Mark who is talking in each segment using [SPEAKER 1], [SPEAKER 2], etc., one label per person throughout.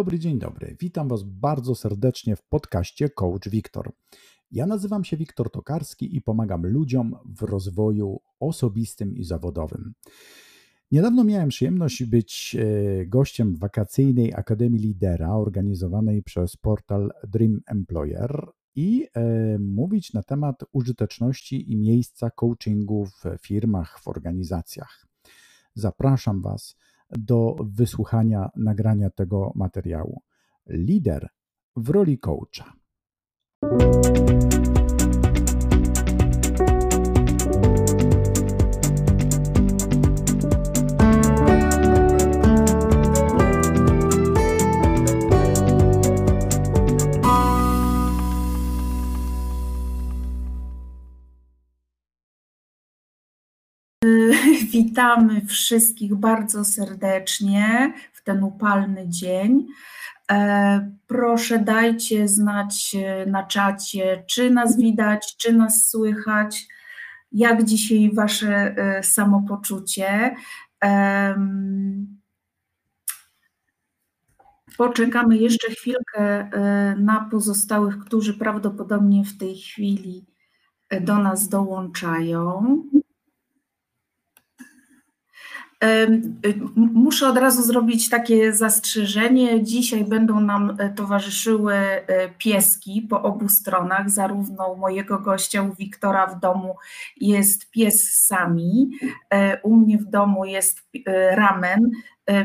[SPEAKER 1] Dobry, dzień dobry. Witam Was bardzo serdecznie w podcaście Coach Wiktor. Ja nazywam się Wiktor Tokarski i pomagam ludziom w rozwoju osobistym i zawodowym. Niedawno miałem przyjemność być e, gościem wakacyjnej Akademii Lidera organizowanej przez portal Dream Employer i e, mówić na temat użyteczności i miejsca coachingu w firmach, w organizacjach. Zapraszam Was do wysłuchania nagrania tego materiału. Lider w roli coacha.
[SPEAKER 2] Witamy wszystkich bardzo serdecznie w ten upalny dzień. E, proszę dajcie znać e, na czacie, czy nas widać, czy nas słychać, jak dzisiaj Wasze e, samopoczucie. Poczekamy jeszcze chwilkę na pozostałych, którzy prawdopodobnie w tej chwili do nas dołączają. Muszę od razu zrobić takie zastrzeżenie. Dzisiaj będą nam e, towarzyszyły e, pieski po obu stronach. Zarówno u mojego gościa, u Wiktora w domu jest pies Sami, e, u mnie w domu jest ramen.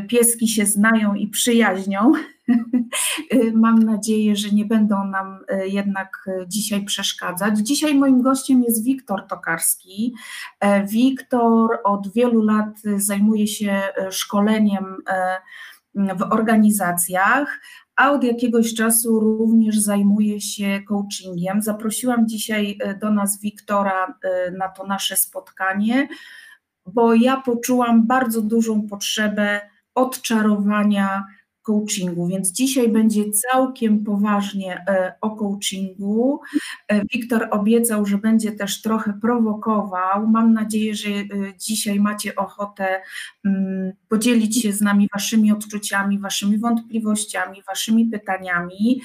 [SPEAKER 2] Pieski się znają i przyjaźnią. Mam nadzieję, że nie będą nam e, jednak e, dzisiaj przeszkadzać. Dzisiaj moim gościem jest Wiktor Tokarski. E, Wiktor od wielu lat zajmuje się szkoleniem w organizacjach, a od jakiegoś czasu również zajmuje się coachingiem. Zaprosiłam dzisiaj do nas Wiktora na to nasze spotkanie, bo ja poczułam bardzo dużą potrzebę odczarowania coachingu, więc dzisiaj będzie całkiem poważnie e, o coachingu. E, Wiktor obiecał, że będzie też trochę prowokował. Mam nadzieję, że e, dzisiaj macie ochotę mm, podzielić się z nami waszymi odczuciami, waszymi wątpliwościami, waszymi pytaniami.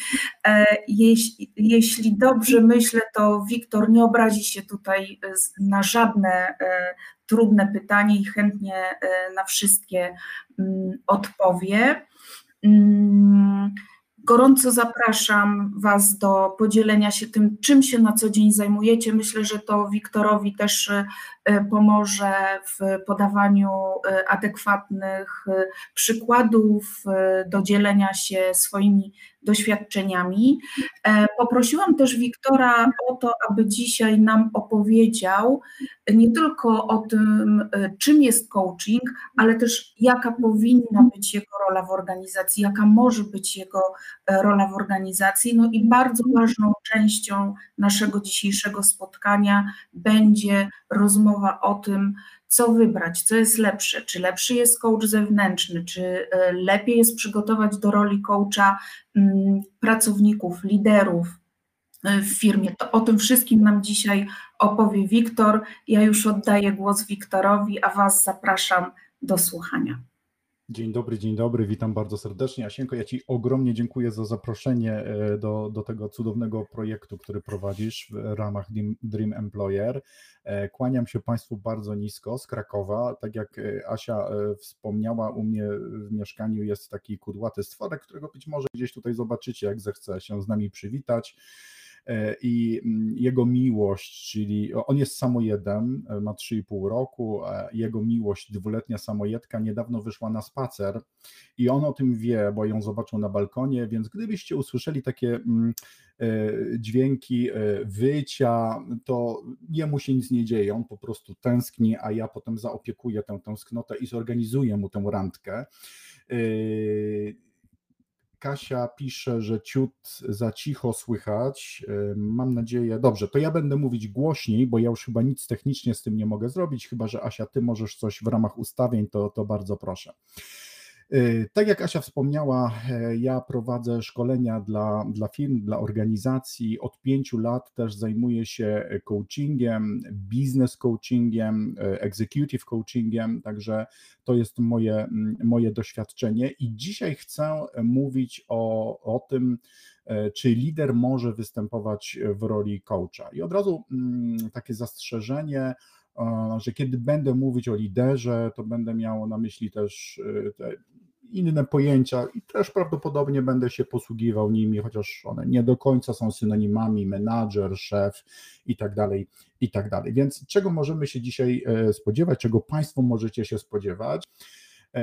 [SPEAKER 2] Jeśli, jeśli dobrze myślę, to Wiktor nie obrazi się tutaj na żadne trudne pytanie i chętnie na wszystkie mm, odpowie. Mm, gorąco zapraszam Was do podzielenia się tym, czym się na co dzień zajmujecie. Myślę, że to Wiktorowi też e, pomoże w podawaniu e, adekwatnych przykładów, do dzielenia się swoimi doświadczeniami. E, poprosiłam też Wiktora o to, aby dzisiaj nam opowiedział nie tylko o tym, e, czym jest coaching, ale też jaka powinna być jego rola w organizacji, jaka może być jego e, rola w organizacji. No i bardzo ważną częścią naszego dzisiejszego spotkania będzie rozmowa o tym, co wybrać, co jest lepsze, czy lepszy jest coach zewnętrzny, czy e, lepiej jest przygotować do roli coacha mm, pracowników, liderów e, w firmie. To o tym wszystkim nam dzisiaj opowie Wiktor. Ja już oddaję głos Wiktorowi, a Was zapraszam do słuchania.
[SPEAKER 1] Dzień dobry, dzień dobry, witam bardzo serdecznie. Asienko, ja Ci ogromnie dziękuję za zaproszenie e, do, do tego cudownego projektu, który prowadzisz w ramach Dream Employer. E, kłaniam się Państwu bardzo nisko z Krakowa. Tak jak e, Asia wspomniała, u mnie w mieszkaniu jest taki kudłaty stworek, którego być może gdzieś tutaj zobaczycie, jak zechce się z nami przywitać. E, i mm, jego miłość, czyli on jest samojedem, e, ma 3,5 roku, jego miłość, dwuletnia samojedka, niedawno wyszła na spacer i on o tym wie, bo ją zobaczył na balkonie, więc gdybyście usłyszeli takie mm, e, dźwięki wycia, to jemu się nic nie dzieje, on po prostu tęskni, a ja potem zaopiekuję tę tęsknotę i zorganizuję mu tę randkę Kasia pisze, że ciut za cicho słychać. Mam nadzieję, dobrze, to ja będę mówić głośniej, bo ja już chyba nic technicznie z tym nie mogę zrobić, chyba że Asia, ty możesz coś w ramach ustawień, to, to bardzo proszę. Y, tak jak Asia wspomniała, e, ja prowadzę szkolenia dla, dla firm, dla organizacji. Od pięciu lat też zajmuję się coachingiem, business coachingiem, e, executive coachingiem, także to jest moje, moje doświadczenie. I dzisiaj chcę mówić o, o tym, e, czy lider może występować w roli coacha. I od razu takie zastrzeżenie, że kiedy będę mówić o liderze, to będę miał na myśli też te inne pojęcia i też prawdopodobnie będę się posługiwał nimi, chociaż one nie do końca są synonimami menadżer, szef i tak dalej, i tak dalej. Więc czego możemy się dzisiaj e, spodziewać, czego Państwo możecie się spodziewać? E,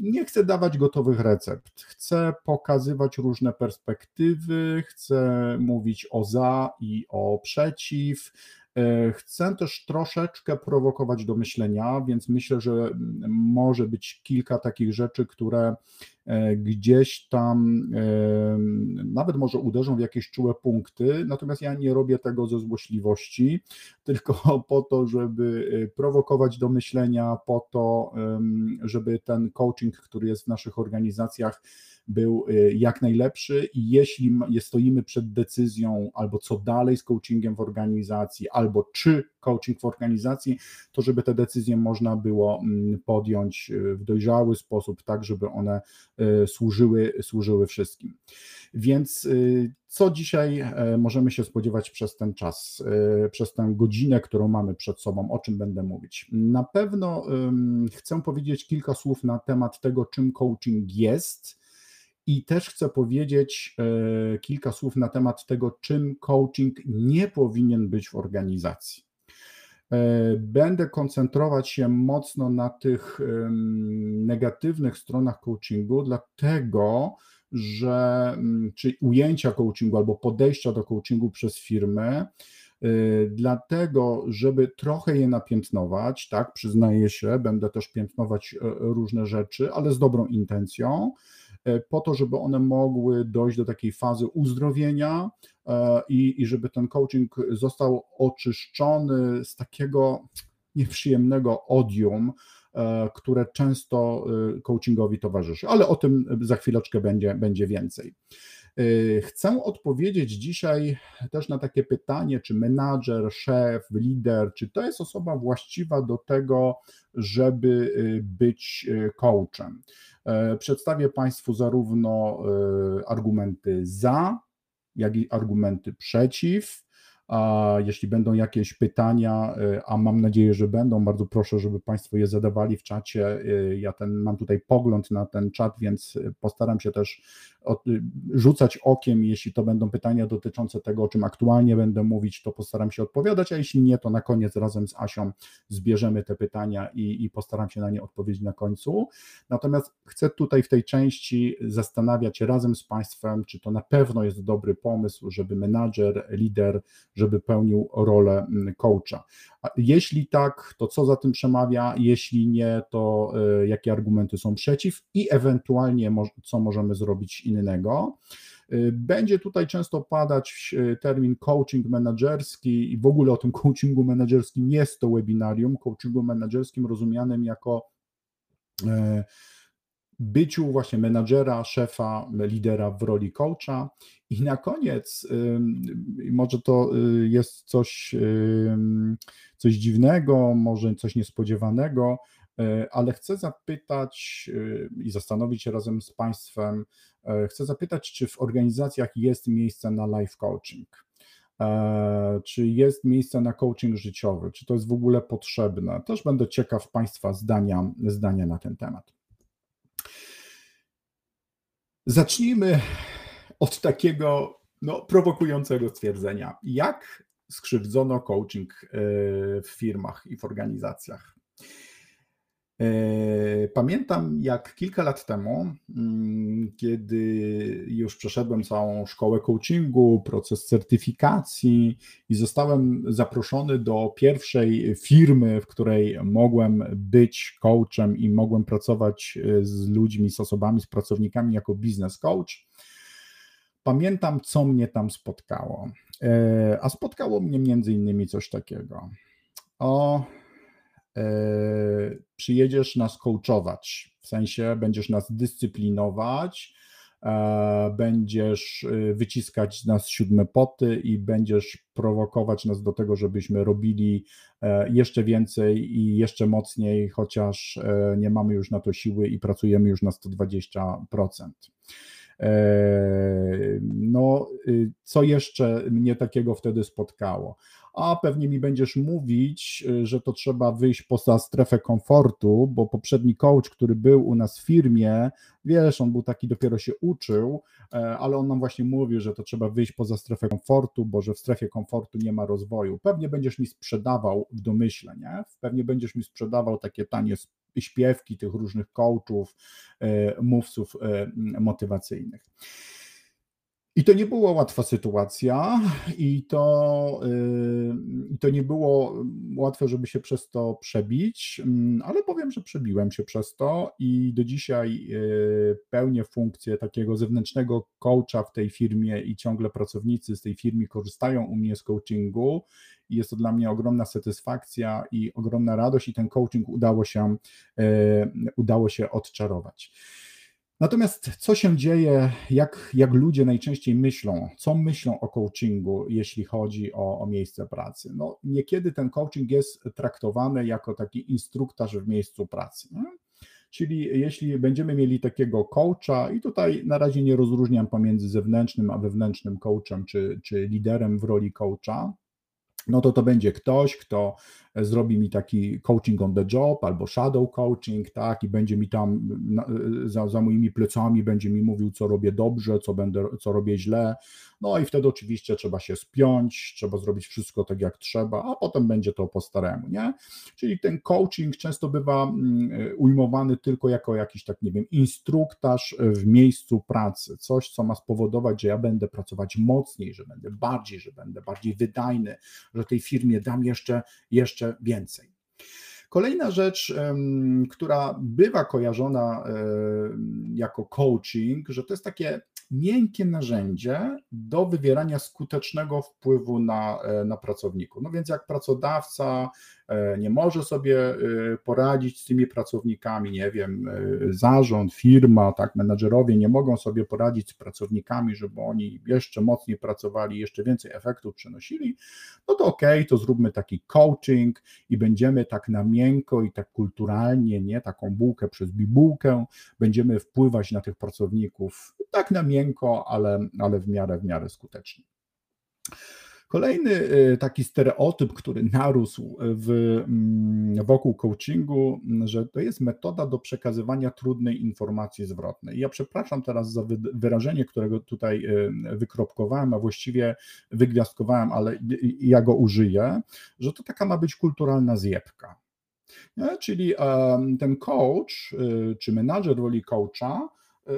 [SPEAKER 1] nie chcę dawać gotowych recept, chcę pokazywać różne perspektywy, chcę mówić o za i o przeciw, chcę też troszeczkę prowokować do myślenia, więc myślę, że może być kilka takich rzeczy, które e, gdzieś tam e, nawet może uderzą w jakieś czułe punkty, natomiast ja nie robię tego ze złośliwości, tylko po to, żeby prowokować do myślenia, po to, żeby ten coaching, który jest w naszych organizacjach, był y, jak najlepszy i jeśli stoimy przed decyzją albo co dalej z coachingiem w organizacji, albo czy coaching w organizacji, to żeby te decyzje można było mm, podjąć y, w dojrzały sposób, tak żeby one y, służyły, służyły wszystkim. Więc co dzisiaj e, możemy się spodziewać przez ten czas, przez tę godzinę, którą mamy przed sobą? O czym będę mówić? Na pewno chcę powiedzieć kilka słów na temat tego, czym coaching jest i też chcę powiedzieć e, kilka słów na temat tego, czym coaching nie powinien być w organizacji. E, będę koncentrować się mocno na tych negatywnych stronach coachingu, dlatego że mm, czy ujęcia coachingu albo podejścia do coachingu przez firmy, e, dlatego, żeby trochę je napiętnować, tak, przyznaję się, będę też piętnować różne rzeczy, ale z dobrą intencją, po to, żeby one mogły dojść do takiej fazy uzdrowienia e, i, i żeby ten coaching został oczyszczony z takiego nieprzyjemnego odium, e, które często coachingowi towarzyszy. Ale o tym za chwileczkę będzie, będzie więcej. Chcę odpowiedzieć dzisiaj też na takie pytanie, czy menadżer, szef, lider, czy to jest osoba właściwa do tego, żeby być coachem. E, przedstawię Państwu zarówno argumenty za, jak i argumenty przeciw. A jeśli będą jakieś pytania, y, a mam nadzieję, że będą, bardzo proszę, żeby Państwo je zadawali w czacie. Y, ja ten, mam tutaj pogląd na ten czat, więc postaram się też y, rzucać okiem. Jeśli to będą pytania dotyczące tego, o czym aktualnie będę mówić, to postaram się odpowiadać, a jeśli nie, to na koniec razem z Asią zbierzemy te pytania i, i postaram się na nie odpowiedzieć na końcu. Natomiast chcę tutaj w tej części zastanawiać się razem z Państwem, czy to na pewno jest dobry pomysł, żeby menadżer, lider, żeby pełnił rolę mm, coacha. Jeśli tak, to co za tym przemawia? Jeśli nie, to e, jakie argumenty są przeciw i ewentualnie co możemy zrobić innego? E, będzie tutaj często padać e, termin coaching menedżerski i w ogóle o tym coachingu menedżerskim jest to webinarium, coachingu menedżerskim rozumianym jako byciu właśnie menadżera, szefa, lidera w roli coacha. I na koniec, może to y, jest coś, coś dziwnego, może coś niespodziewanego, y, ale chcę zapytać y, i zastanowić się razem z Państwem, chcę zapytać, czy w organizacjach jest miejsce na life coaching? Czy jest miejsce na coaching życiowy? Czy to jest w ogóle potrzebne? Też będę ciekaw Państwa zdania, zdania na ten temat. Zacznijmy od takiego no, prowokującego stwierdzenia. Jak skrzywdzono coaching e, w firmach i w organizacjach? E, pamiętam, jak kilka lat temu, mm, kiedy już przeszedłem całą szkołę coachingu, proces certyfikacji i zostałem zaproszony do pierwszej firmy, w której mogłem być coachem i mogłem pracować e, z ludźmi, z osobami, z pracownikami jako biznes coach. Pamiętam, co mnie tam spotkało. E, a spotkało mnie między innymi coś takiego. O, przyjedziesz nas coachować. W sensie będziesz nas dyscyplinować, e, będziesz e, wyciskać z nas siódme poty i będziesz prowokować nas do tego, żebyśmy robili jeszcze więcej i jeszcze mocniej, chociaż nie mamy już na to siły i pracujemy już na 120%. No, y, co jeszcze mnie takiego wtedy spotkało? A pewnie mi będziesz mówić, y, że to trzeba wyjść poza strefę komfortu, bo poprzedni coach, który był u nas w firmie, wiesz, on był taki, dopiero się uczył, e, ale on nam właśnie mówił, że to trzeba wyjść poza strefę komfortu, bo że w strefie komfortu nie ma rozwoju. Pewnie będziesz mi sprzedawał w domyśle, nie? Pewnie będziesz mi sprzedawał takie tanie śpiewki tych różnych coachów, e, mówców e, motywacyjnych. I to nie była łatwa sytuacja, i to, yy, to nie było łatwe, żeby się przez to przebić, mm, ale powiem, że przebiłem się przez to i do dzisiaj yy, pełnię funkcję takiego zewnętrznego coacha w tej firmie i ciągle pracownicy z tej firmy korzystają u mnie z coachingu. I jest to dla mnie ogromna satysfakcja i ogromna radość, i ten coaching udało się, yy, udało się odczarować. Natomiast co się dzieje, jak, jak ludzie najczęściej myślą, co myślą o coachingu, jeśli chodzi o, o miejsce pracy? No, niekiedy ten coaching jest traktowany jako taki instruktaż w miejscu pracy. Nie? Czyli jeśli będziemy mieli takiego coacha, i tutaj na razie nie rozróżniam pomiędzy zewnętrznym a wewnętrznym coachem, czy, czy liderem w roli coacha, no to to będzie ktoś, kto zrobi mi taki coaching on the job albo shadow coaching, tak, i będzie mi tam za, za moimi plecami będzie mi mówił, co robię dobrze, co będę, co robię źle. No i wtedy oczywiście trzeba się spiąć, trzeba zrobić wszystko tak jak trzeba, a potem będzie to po staremu, nie? Czyli ten coaching często bywa mm, ujmowany tylko jako jakiś tak, nie wiem, instruktaż w miejscu pracy, coś, co ma spowodować, że ja będę pracować mocniej, że będę bardziej, że będę bardziej wydajny, że tej firmie dam jeszcze, jeszcze więcej. Kolejna rzecz, która bywa kojarzona jako coaching, że to jest takie miękkie narzędzie do wywierania skutecznego wpływu na, e, na pracowników. No więc jak pracodawca E, nie może sobie e, poradzić z tymi pracownikami, nie wiem, e, zarząd, firma, tak, menadżerowie nie mogą sobie poradzić z pracownikami, żeby oni jeszcze mocniej pracowali, jeszcze więcej efektów przynosili, no to okej, okay, to zróbmy taki coaching i będziemy tak na miękko i tak kulturalnie, nie taką bułkę przez bibułkę, będziemy wpływać na tych pracowników tak na miękko, ale, ale w miarę, w miarę skutecznie. Kolejny y, taki stereotyp, który narósł w, mm, wokół coachingu, że to jest metoda do przekazywania trudnej informacji zwrotnej. Ja przepraszam teraz za wyrażenie, którego tutaj y, wykropkowałem, a właściwie wygwiazdkowałem, ale ja go użyję, że to taka ma być kulturalna zjebka. Nie? Czyli ten coach y, czy menadżer roli coacha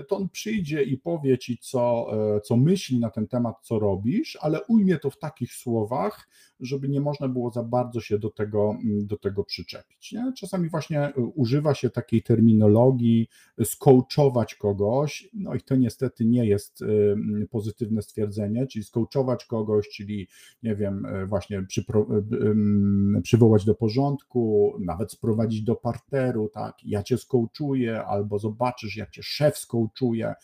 [SPEAKER 1] to on przyjdzie i powie ci, co, e, co myśli na ten temat, co robisz, ale ujmie to w takich słowach, żeby nie można było za bardzo się do tego, mm, do tego przyczepić. Nie? Czasami właśnie e, używa się takiej terminologii, skołczować kogoś, no i to niestety nie jest pozytywne stwierdzenie, czyli skołczować kogoś, czyli nie wiem, właśnie przypro, przywołać do porządku, nawet sprowadzić do parteru, tak, ja cię skołczuję, albo zobaczysz, jak cię szef skołczuje.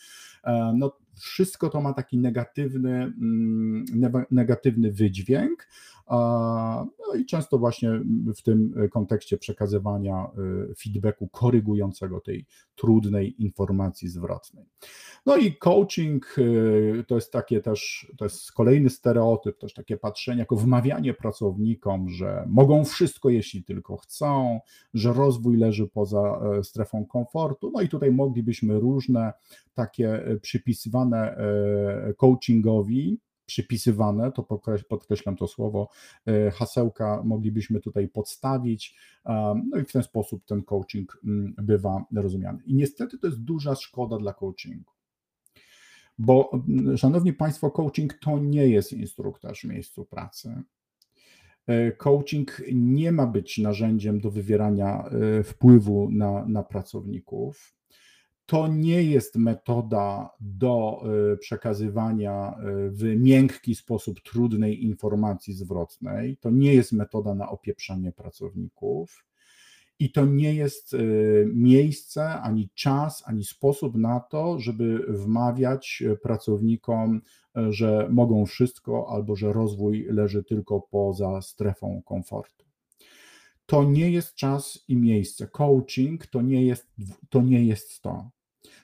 [SPEAKER 1] E, no, wszystko to ma taki negatywny, mm, negatywny wydźwięk. No i często właśnie w tym kontekście przekazywania y, feedbacku korygującego tej trudnej informacji zwrotnej. No i coaching y, to jest takie też, to jest kolejny stereotyp, też takie patrzenie, jako wmawianie pracownikom, że mogą wszystko, jeśli tylko chcą, że rozwój leży poza e, strefą komfortu. No i tutaj moglibyśmy różne takie przypisywane coachingowi przypisywane, to podkreślam to słowo, e, hasełka moglibyśmy tutaj podstawić, no i w ten sposób ten coaching mm, bywa rozumiany. I niestety to jest duża szkoda dla coachingu. Bo, mm, szanowni Państwo, coaching to nie jest instruktaż w miejscu pracy. E, coaching nie ma być narzędziem do wywierania e, wpływu na, na pracowników to nie jest metoda do y, przekazywania y, w miękki sposób trudnej informacji zwrotnej, to nie jest metoda na opieprzanie pracowników. I to nie jest miejsce, ani czas, ani sposób na to, żeby wmawiać pracownikom, że mogą wszystko albo że rozwój leży tylko poza strefą komfortu. To nie jest czas i miejsce. Coaching to nie jest to. Nie jest to.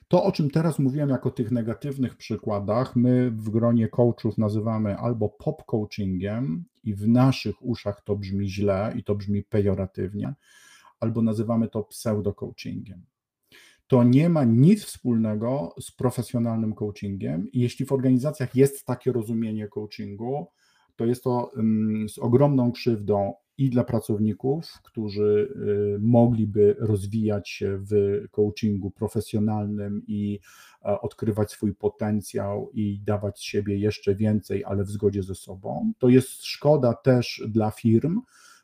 [SPEAKER 1] To, o czym teraz mówiłem jako tych negatywnych przykładach, my w gronie coachów nazywamy albo pop coachingiem i w naszych uszach to brzmi źle i to brzmi pejoratywnie, albo nazywamy to pseudo coachingiem. To nie ma nic wspólnego z profesjonalnym coachingiem i jeśli w organizacjach jest takie rozumienie coachingu, to jest to mm, z ogromną krzywdą i dla pracowników, którzy y, mogliby rozwijać się w coachingu profesjonalnym i e, odkrywać swój potencjał i dawać siebie jeszcze więcej, ale w zgodzie ze sobą. To jest szkoda też dla firm,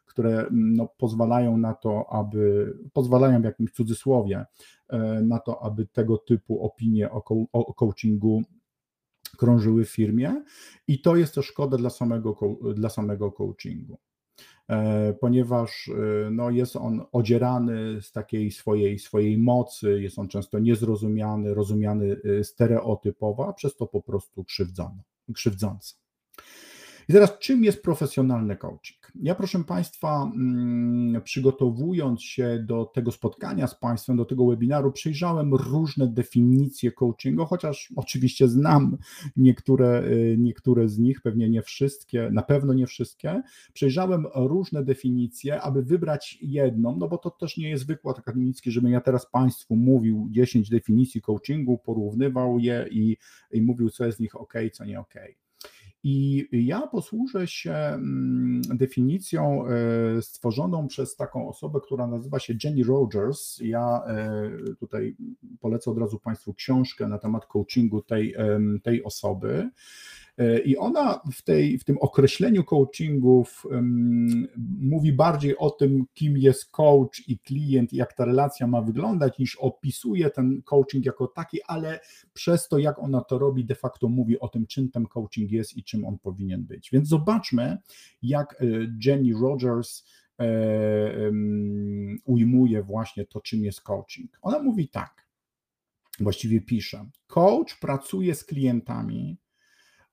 [SPEAKER 1] które no, pozwalają na to, aby, pozwalają w jakimś cudzysłowie, e, na to, aby tego typu opinie o, o coachingu krążyły w firmie i to jest też szkoda dla samego, dla samego coachingu. E, ponieważ e, no, jest on odzierany z takiej swojej, swojej mocy, jest on często niezrozumiany, rozumiany e, stereotypowo, a przez to po prostu krzywdzący. I teraz, czym jest profesjonalny coaching? Ja, proszę Państwa, mm, przygotowując się do tego spotkania z Państwem, do tego webinaru, przyjrzałem różne definicje coachingu, chociaż oczywiście znam niektóre, y, niektóre z nich, pewnie nie wszystkie, na pewno nie wszystkie. Przejrzałem różne definicje, aby wybrać jedną, no bo to też nie jest wykład akademicki, żebym ja teraz Państwu mówił 10 definicji coachingu, porównywał je i, i mówił, co jest z nich ok, co nie ok. I ja posłużę się mm, definicją e, stworzoną przez taką osobę, która nazywa się Jenny Rogers. Ja e, tutaj polecę od razu Państwu książkę na temat coachingu tej, tej osoby. E, I ona w, tej, w tym określeniu coachingów um, mówi bardziej o tym, kim jest coach i klient, jak ta relacja ma wyglądać, niż opisuje ten coaching jako taki, ale przez to, jak ona to robi, de facto mówi o tym, czym ten coaching jest i czym on powinien być. Więc zobaczmy, jak e, Jenny Rogers um, ujmuje właśnie to, czym jest coaching. Ona mówi tak, właściwie pisze: Coach pracuje z klientami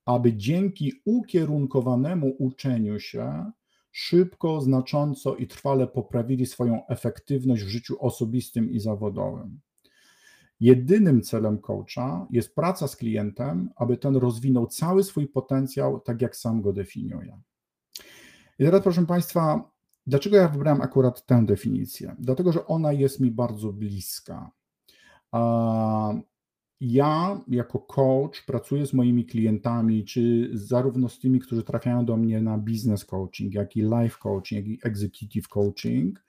[SPEAKER 1] aby dzięki ukierunkowanemu uczeniu się szybko, znacząco i trwale poprawili swoją efektywność w życiu osobistym i zawodowym. Jedynym celem coacha jest praca z klientem, aby ten rozwinął cały swój potencjał, tak jak sam go definiuje. I teraz, proszę Państwa, dlaczego ja wybrałem akurat tę definicję? Dlatego, że ona jest mi bardzo bliska. Ja jako coach pracuję z moimi klientami, czy zarówno z tymi, którzy trafiają do mnie na business coaching, jak i life coaching, jak i executive coaching,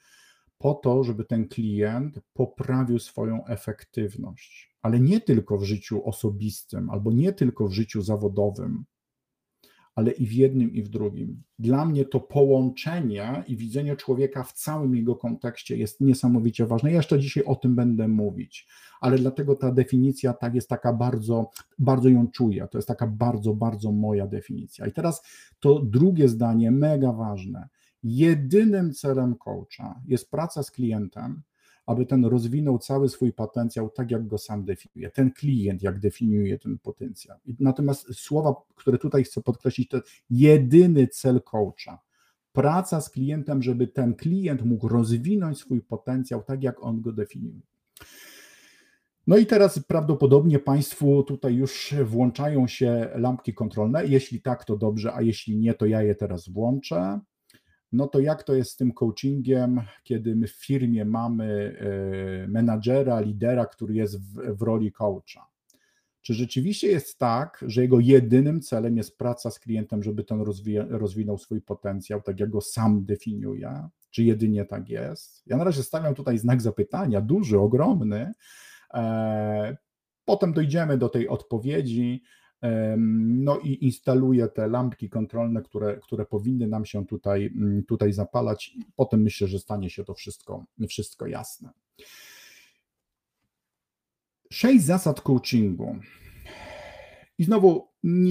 [SPEAKER 1] po to, żeby ten klient poprawił swoją efektywność, ale nie tylko w życiu osobistym, albo nie tylko w życiu zawodowym, ale i w jednym, i w drugim. Dla mnie to połączenie i widzenie człowieka w całym jego kontekście jest niesamowicie ważne. Ja jeszcze dzisiaj o tym będę mówić, ale dlatego ta definicja tak jest taka bardzo, bardzo ją czuję. To jest taka bardzo, bardzo moja definicja. I teraz to drugie zdanie, mega ważne. Jedynym celem coacha jest praca z klientem, aby ten rozwinął cały swój potencjał tak, jak go sam definiuje. Ten klient, jak definiuje ten potencjał. Natomiast słowa, które tutaj chcę podkreślić, to jedyny cel coacha. Praca z klientem, żeby ten klient mógł rozwinąć swój potencjał tak, jak on go definiuje. No i teraz prawdopodobnie Państwu tutaj już włączają się lampki kontrolne. Jeśli tak, to dobrze, a jeśli nie, to ja je teraz włączę no to jak to jest z tym coachingiem, kiedy my w firmie mamy e, menadżera, lidera, który jest w, w roli coacha? Czy rzeczywiście jest tak, że jego jedynym celem jest praca z klientem, żeby ten rozwija, rozwinął swój potencjał, tak jak go sam definiuje? Czy jedynie tak jest? Ja na razie stawiam tutaj znak zapytania, duży, ogromny. E, potem dojdziemy do tej odpowiedzi. No i instaluje te lampki kontrolne, które, które powinny nam się tutaj, mm, tutaj zapalać. Potem myślę, że stanie się to wszystko, wszystko jasne. Sześć zasad coachingu. I znowu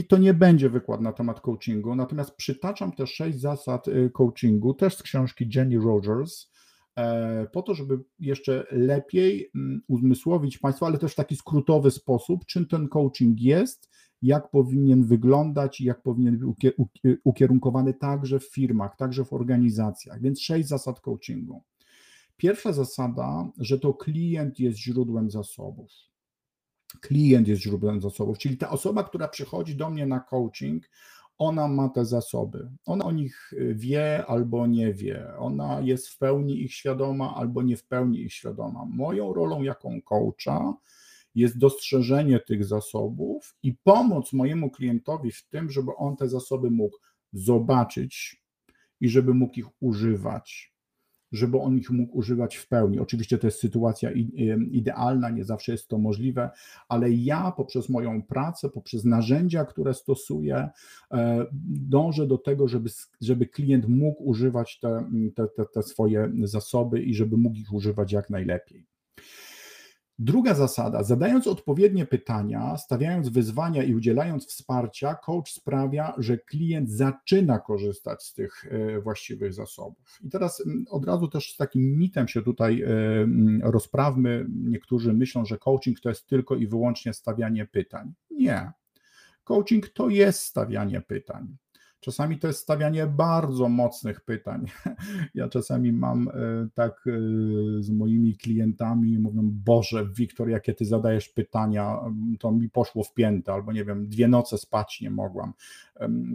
[SPEAKER 1] to nie będzie wykład na temat coachingu, natomiast przytaczam te sześć zasad y, coachingu, też z książki Jenny Rogers, e, po to, żeby jeszcze lepiej mm, uzmysłowić Państwu, ale też w taki skrótowy sposób, czym ten coaching jest, jak powinien wyglądać i jak powinien być ukierunkowany także w firmach, także w organizacjach. Więc sześć zasad coachingu. Pierwsza zasada, że to klient jest źródłem zasobów. Klient jest źródłem zasobów, czyli ta osoba, która przychodzi do mnie na coaching, ona ma te zasoby. Ona o nich wie albo nie wie. Ona jest w pełni ich świadoma albo nie w pełni ich świadoma. Moją rolą jako coacha jest dostrzeżenie tych zasobów i pomoc mojemu klientowi w tym, żeby on te zasoby mógł zobaczyć i żeby mógł ich używać żeby on ich mógł używać w pełni. Oczywiście to jest sytuacja idealna, nie zawsze jest to możliwe, ale ja poprzez moją pracę, poprzez narzędzia, które stosuję, e, dążę do tego, żeby, żeby klient mógł używać te, te, te, te swoje zasoby i żeby mógł ich używać jak najlepiej. Druga zasada, zadając odpowiednie pytania, stawiając wyzwania i udzielając wsparcia, coach sprawia, że klient zaczyna korzystać z tych e, właściwych zasobów. I teraz od razu też z takim mitem się tutaj e, rozprawmy. Niektórzy myślą, że coaching to jest tylko i wyłącznie stawianie pytań. Nie. Coaching to jest stawianie pytań. Czasami to jest stawianie bardzo mocnych pytań. Ja czasami mam e, tak e, z moimi klientami, mówią, Boże, Wiktor, jakie ty zadajesz pytania, to mi poszło w piętę, albo nie wiem, dwie noce spać nie mogłam.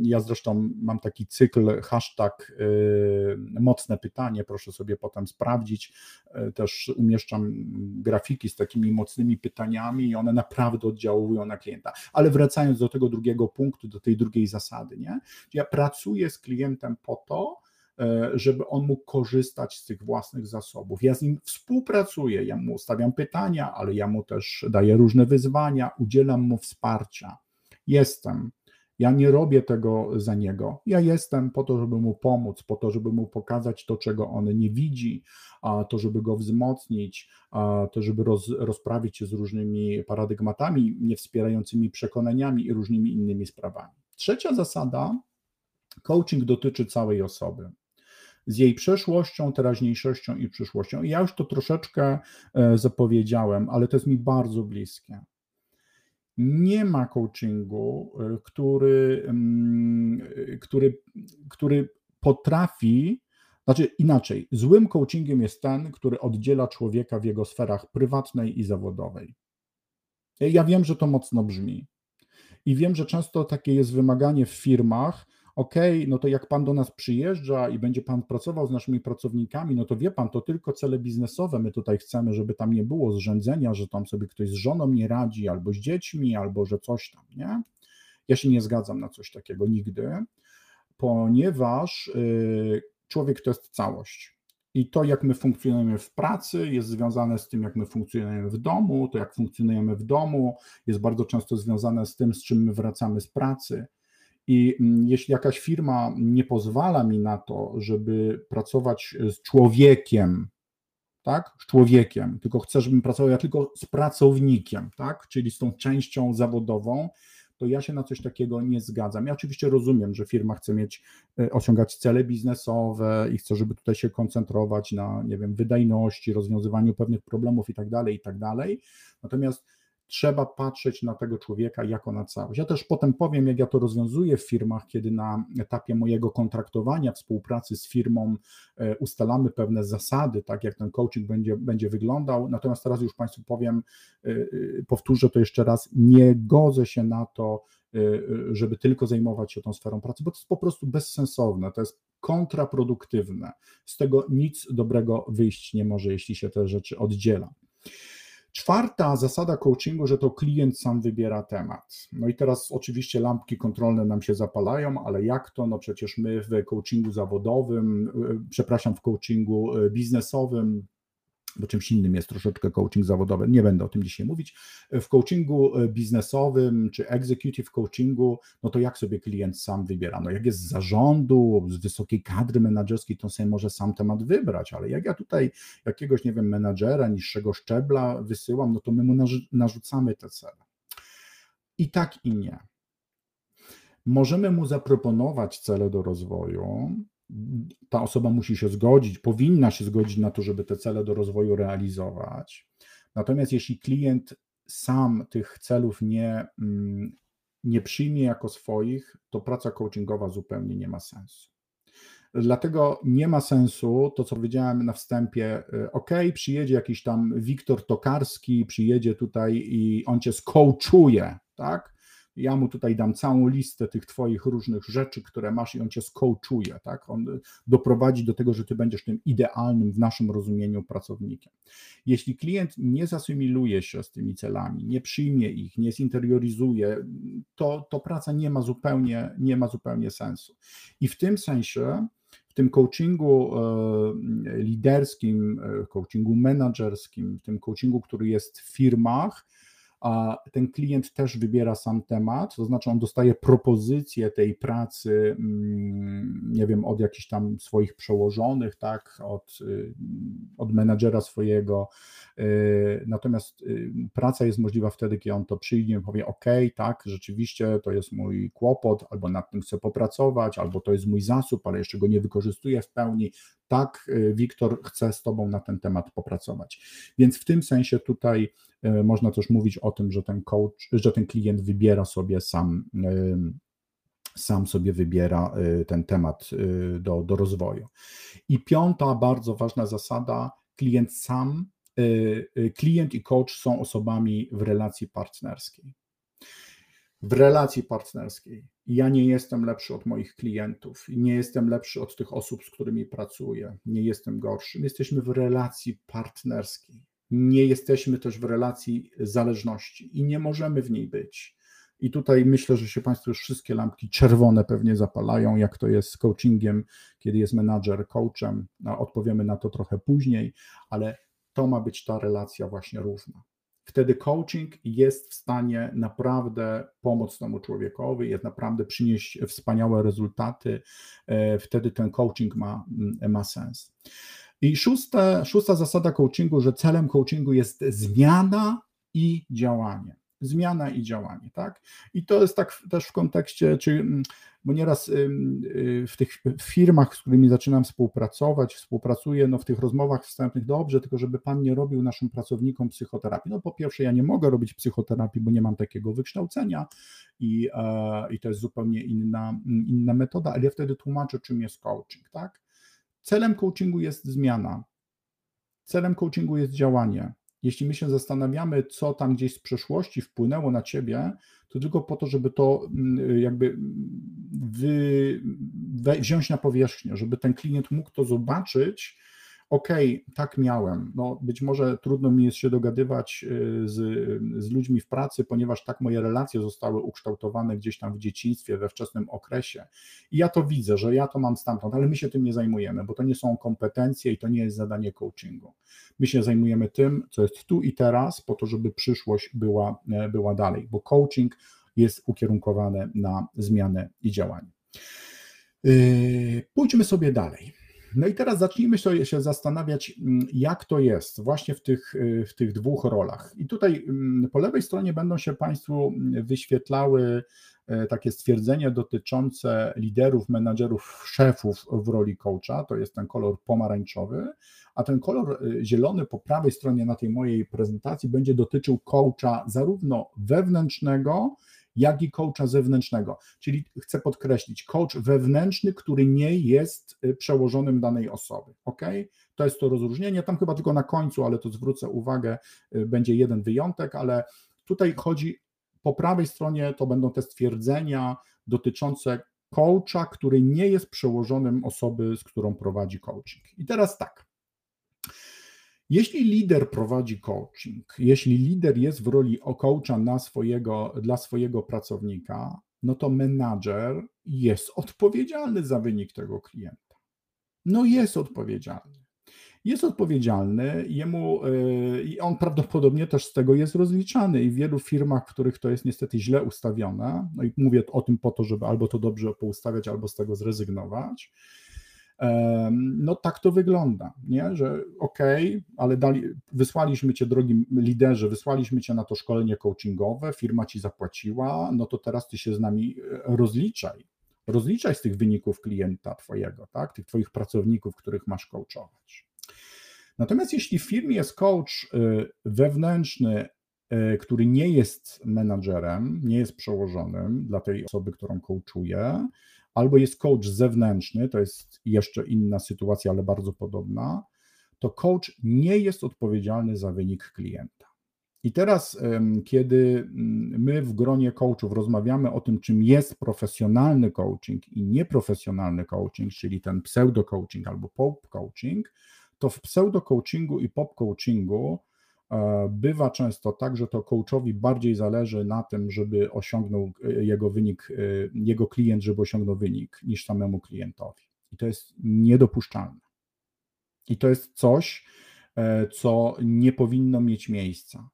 [SPEAKER 1] Ja zresztą mam taki cykl, hashtag e, mocne pytanie, proszę sobie potem sprawdzić. Też umieszczam grafiki z takimi mocnymi pytaniami i one naprawdę oddziałują na klienta. Ale wracając do tego drugiego punktu, do tej drugiej zasady, nie? Ja pracuję z klientem po to, e, żeby on mógł korzystać z tych własnych zasobów. Ja z nim współpracuję, ja mu stawiam pytania, ale ja mu też daję różne wyzwania, udzielam mu wsparcia. Jestem. Ja nie robię tego za niego. Ja jestem po to, żeby mu pomóc, po to, żeby mu pokazać to, czego on nie widzi, a to, żeby go wzmocnić, a to, żeby roz, rozprawić się z różnymi paradygmatami, niewspierającymi przekonaniami i różnymi innymi sprawami. Trzecia zasada Coaching dotyczy całej osoby z jej przeszłością, teraźniejszością i przyszłością. Ja już to troszeczkę e, zapowiedziałem, ale to jest mi bardzo bliskie. Nie ma coachingu, e, który, mm, który, który potrafi, znaczy inaczej, złym coachingiem jest ten, który oddziela człowieka w jego sferach prywatnej i zawodowej. Ja wiem, że to mocno brzmi. I wiem, że często takie jest wymaganie w firmach, OK, no to jak pan do nas przyjeżdża i będzie pan pracował z naszymi pracownikami, no to wie pan, to tylko cele biznesowe. My tutaj chcemy, żeby tam nie było zrzędzenia, że tam sobie ktoś z żoną nie radzi, albo z dziećmi, albo że coś tam, nie? Ja się nie zgadzam na coś takiego nigdy, ponieważ yy, człowiek to jest całość. I to, jak my funkcjonujemy w pracy, jest związane z tym, jak my funkcjonujemy w domu. To, jak funkcjonujemy w domu, jest bardzo często związane z tym, z czym my wracamy z pracy. I mm, jeśli jakaś firma nie pozwala mi na to, żeby pracować z człowiekiem, tak, z człowiekiem, tylko chce, żebym pracował ja tylko z pracownikiem, tak, czyli z tą częścią zawodową, to ja się na coś takiego nie zgadzam. Ja oczywiście rozumiem, że firma chce mieć, e, osiągać cele biznesowe i chce, żeby tutaj się koncentrować na, nie wiem, wydajności, rozwiązywaniu pewnych problemów i tak dalej, i tak dalej. Natomiast trzeba patrzeć na tego człowieka jako na całość. Ja też potem powiem, jak ja to rozwiązuję w firmach, kiedy na etapie mojego kontraktowania, współpracy z firmą e, ustalamy pewne zasady, tak jak ten coaching będzie, będzie wyglądał. Natomiast teraz już Państwu powiem, e, e, powtórzę to jeszcze raz, nie godzę się na to, żeby tylko zajmować się tą sferą pracy, bo to jest po prostu bezsensowne, to jest kontraproduktywne. Z tego nic dobrego wyjść nie może, jeśli się te rzeczy oddziela. Czwarta zasada coachingu, że to klient sam wybiera temat. No i teraz oczywiście lampki kontrolne nam się zapalają, ale jak to? No przecież my w coachingu zawodowym, y, przepraszam, w coachingu y, biznesowym, bo czymś innym jest troszeczkę coaching zawodowy, nie będę o tym dzisiaj mówić. W coachingu e, biznesowym czy executive coachingu, no to jak sobie klient sam wybiera? No jak jest z zarządu, z wysokiej kadry menedżerskiej, to sobie może sam temat wybrać, ale jak ja tutaj jakiegoś, nie wiem, menadżera niższego szczebla wysyłam, no to my mu narzucamy te cele. I tak i nie. Możemy mu zaproponować cele do rozwoju, ta osoba musi się zgodzić, powinna się zgodzić na to, żeby te cele do rozwoju realizować. Natomiast jeśli klient sam tych celów nie, mm, nie przyjmie jako swoich, to praca coachingowa zupełnie nie ma sensu. Dlatego nie ma sensu to, co powiedziałem na wstępie. Y, ok, przyjedzie jakiś tam Wiktor Tokarski, przyjedzie tutaj i on cię skołczuje, tak? Ja mu tutaj dam całą listę tych twoich różnych rzeczy, które masz i on cię skołczuje, tak? On doprowadzi do tego, że ty będziesz tym idealnym w naszym rozumieniu pracownikiem. Jeśli klient nie zasymiluje się z tymi celami, nie przyjmie ich, nie zinterioryzuje, to, to praca nie ma zupełnie, nie ma zupełnie sensu. I w tym sensie w tym coachingu e, liderskim, e, coachingu menedżerskim, w tym coachingu, który jest w firmach, a ten klient też wybiera sam temat, to znaczy on dostaje propozycję tej pracy, mm, nie wiem, od jakichś tam swoich przełożonych, tak, od, y, od menadżera swojego. Y, natomiast y, praca jest możliwa wtedy, kiedy on to przyjdzie powie: OK, tak, rzeczywiście to jest mój kłopot, albo nad tym chcę popracować, albo to jest mój zasób, ale jeszcze go nie wykorzystuję w pełni. Tak, Wiktor chce z Tobą na ten temat popracować. Więc w tym sensie tutaj E, można też mówić o tym, że ten coach, że ten klient wybiera sobie sam, e, sam sobie wybiera ten temat do, do rozwoju. I piąta bardzo ważna zasada, klient sam, klient i coach są osobami w relacji partnerskiej. W relacji partnerskiej ja nie jestem lepszy od moich klientów, nie jestem lepszy od tych osób, z którymi pracuję, nie jestem gorszy. Jesteśmy w relacji partnerskiej nie jesteśmy też w relacji zależności i nie możemy w niej być. I tutaj myślę, że się Państwu już wszystkie lampki czerwone pewnie zapalają, jak to jest z coachingiem, kiedy jest menadżer coachem. No, odpowiemy na to trochę później, ale to ma być ta relacja właśnie równa. Wtedy coaching jest w stanie naprawdę pomóc temu człowiekowi, jest naprawdę przynieść wspaniałe rezultaty. E, wtedy ten coaching ma, ma sens. I szósta, szósta zasada coachingu, że celem coachingu jest zmiana i działanie. Zmiana i działanie, tak? I to jest tak też w kontekście, czy, mm, bo nieraz y, w tych firmach, z którymi zaczynam współpracować, współpracuję, no w tych rozmowach wstępnych, dobrze, tylko żeby pan nie robił naszym pracownikom psychoterapii. No po pierwsze, ja nie mogę robić psychoterapii, bo nie mam takiego wykształcenia i, e, i to jest zupełnie inna, inna metoda, ale ja wtedy tłumaczę, czym jest coaching, tak? Celem coachingu jest zmiana. Celem coachingu jest działanie. Jeśli my się zastanawiamy, co tam gdzieś z przeszłości wpłynęło na ciebie, to tylko po to, żeby to mm, jakby wy, wziąć na powierzchnię, żeby ten klient mógł to zobaczyć okej, okay, tak miałem. No, być może trudno mi jest się dogadywać y, z, z ludźmi w pracy, ponieważ tak moje relacje zostały ukształtowane gdzieś tam w dzieciństwie, we wczesnym okresie. I ja to widzę, że ja to mam stamtąd, ale my się tym nie zajmujemy, bo to nie są kompetencje i to nie jest zadanie coachingu. My się zajmujemy tym, co jest tu i teraz, po to, żeby przyszłość była, e, była dalej, bo coaching jest ukierunkowany na zmianę i działanie. Yy, pójdźmy sobie dalej. No i teraz zacznijmy się zastanawiać, mm, jak to jest właśnie w tych, y, w tych dwóch rolach. I tutaj mm, po lewej stronie będą się Państwu mm, wyświetlały e, takie stwierdzenia dotyczące liderów, menadżerów, szefów w roli coacha. To jest ten kolor pomarańczowy, a ten kolor y, zielony po prawej stronie na tej mojej prezentacji będzie dotyczył coacha zarówno wewnętrznego, jak i coacha zewnętrznego. Czyli chcę podkreślić, coach wewnętrzny, który nie jest y, przełożonym danej osoby. Ok? To jest to rozróżnienie. Tam chyba tylko na końcu, ale to zwrócę uwagę, y, będzie jeden wyjątek, ale tutaj chodzi po prawej stronie to będą te stwierdzenia dotyczące coacha, który nie jest przełożonym osoby, z którą prowadzi coaching. I teraz tak. Jeśli lider prowadzi coaching, jeśli lider jest w roli coacha na swojego, dla swojego pracownika, no to menadżer jest odpowiedzialny za wynik tego klienta. No jest odpowiedzialny. Jest odpowiedzialny, jemu yy, i on prawdopodobnie też z tego jest rozliczany. I w wielu firmach, w których to jest niestety źle ustawione, no i mówię o tym po to, żeby albo to dobrze poustawiać, albo z tego zrezygnować no tak to wygląda, nie? że okej, okay, ale dali, wysłaliśmy cię, drogi liderze, wysłaliśmy cię na to szkolenie coachingowe, firma ci zapłaciła, no to teraz ty się z nami e, rozliczaj. rozliczać z tych wyników klienta twojego, tak? tych twoich pracowników, których masz coachować. Natomiast jeśli w firmie jest coach y, wewnętrzny, y, który nie jest menadżerem, nie jest przełożonym dla tej osoby, którą coachuje, albo jest coach zewnętrzny, to jest jeszcze inna sytuacja, ale bardzo podobna, to coach nie jest odpowiedzialny za wynik klienta. I teraz, kiedy mm, my w gronie coachów rozmawiamy o tym, czym jest profesjonalny coaching i nieprofesjonalny coaching, czyli ten pseudo-coaching albo pop-coaching, to w pseudo-coachingu i pop-coachingu bywa często tak, że to coachowi bardziej zależy na tym, żeby osiągnął e, jego wynik, e, jego klient, żeby osiągnął wynik, niż samemu klientowi. I to jest niedopuszczalne. I to jest coś, co nie powinno mieć miejsca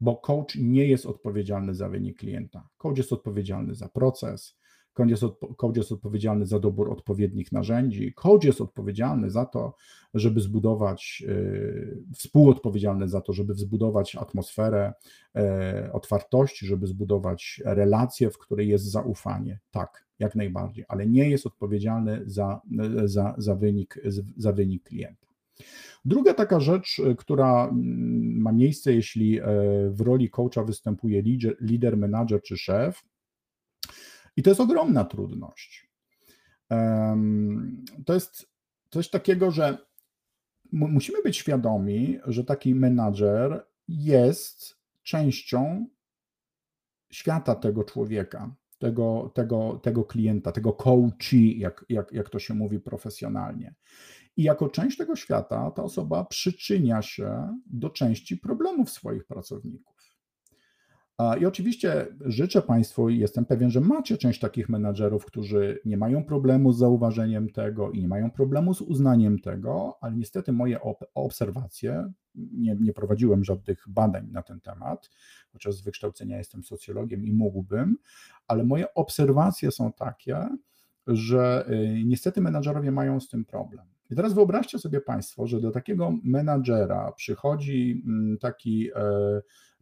[SPEAKER 1] bo coach nie jest odpowiedzialny za wynik klienta. Coach jest odpowiedzialny za proces, coach jest, coach jest odpowiedzialny za dobór odpowiednich narzędzi, coach jest odpowiedzialny za to, żeby zbudować, yy, współodpowiedzialny za to, żeby zbudować atmosferę yy, otwartości, żeby zbudować relację, w której jest zaufanie. Tak, jak najbardziej, ale nie jest odpowiedzialny za, za, za, wynik, za wynik klienta. Druga taka rzecz, e, która mm, ma miejsce, jeśli e, w roli coacha występuje lider, lider menadżer czy szef, i to jest ogromna trudność. To jest coś takiego, że musimy być świadomi, że taki menadżer jest częścią świata tego człowieka, tego, tego, tego klienta, tego coachi, jak, jak, jak to się mówi profesjonalnie. I jako część tego świata ta osoba przyczynia się do części problemów swoich pracowników. I oczywiście życzę Państwu i jestem pewien, że macie część takich menadżerów, którzy nie mają problemu z zauważeniem tego i nie mają problemu z uznaniem tego, ale niestety moje obserwacje, nie, nie prowadziłem żadnych badań na ten temat, chociaż z wykształcenia jestem socjologiem i mógłbym, ale moje obserwacje są takie, że y, niestety menadżerowie mają z tym problem. I teraz wyobraźcie sobie Państwo, że do takiego menadżera przychodzi mm, taki, e,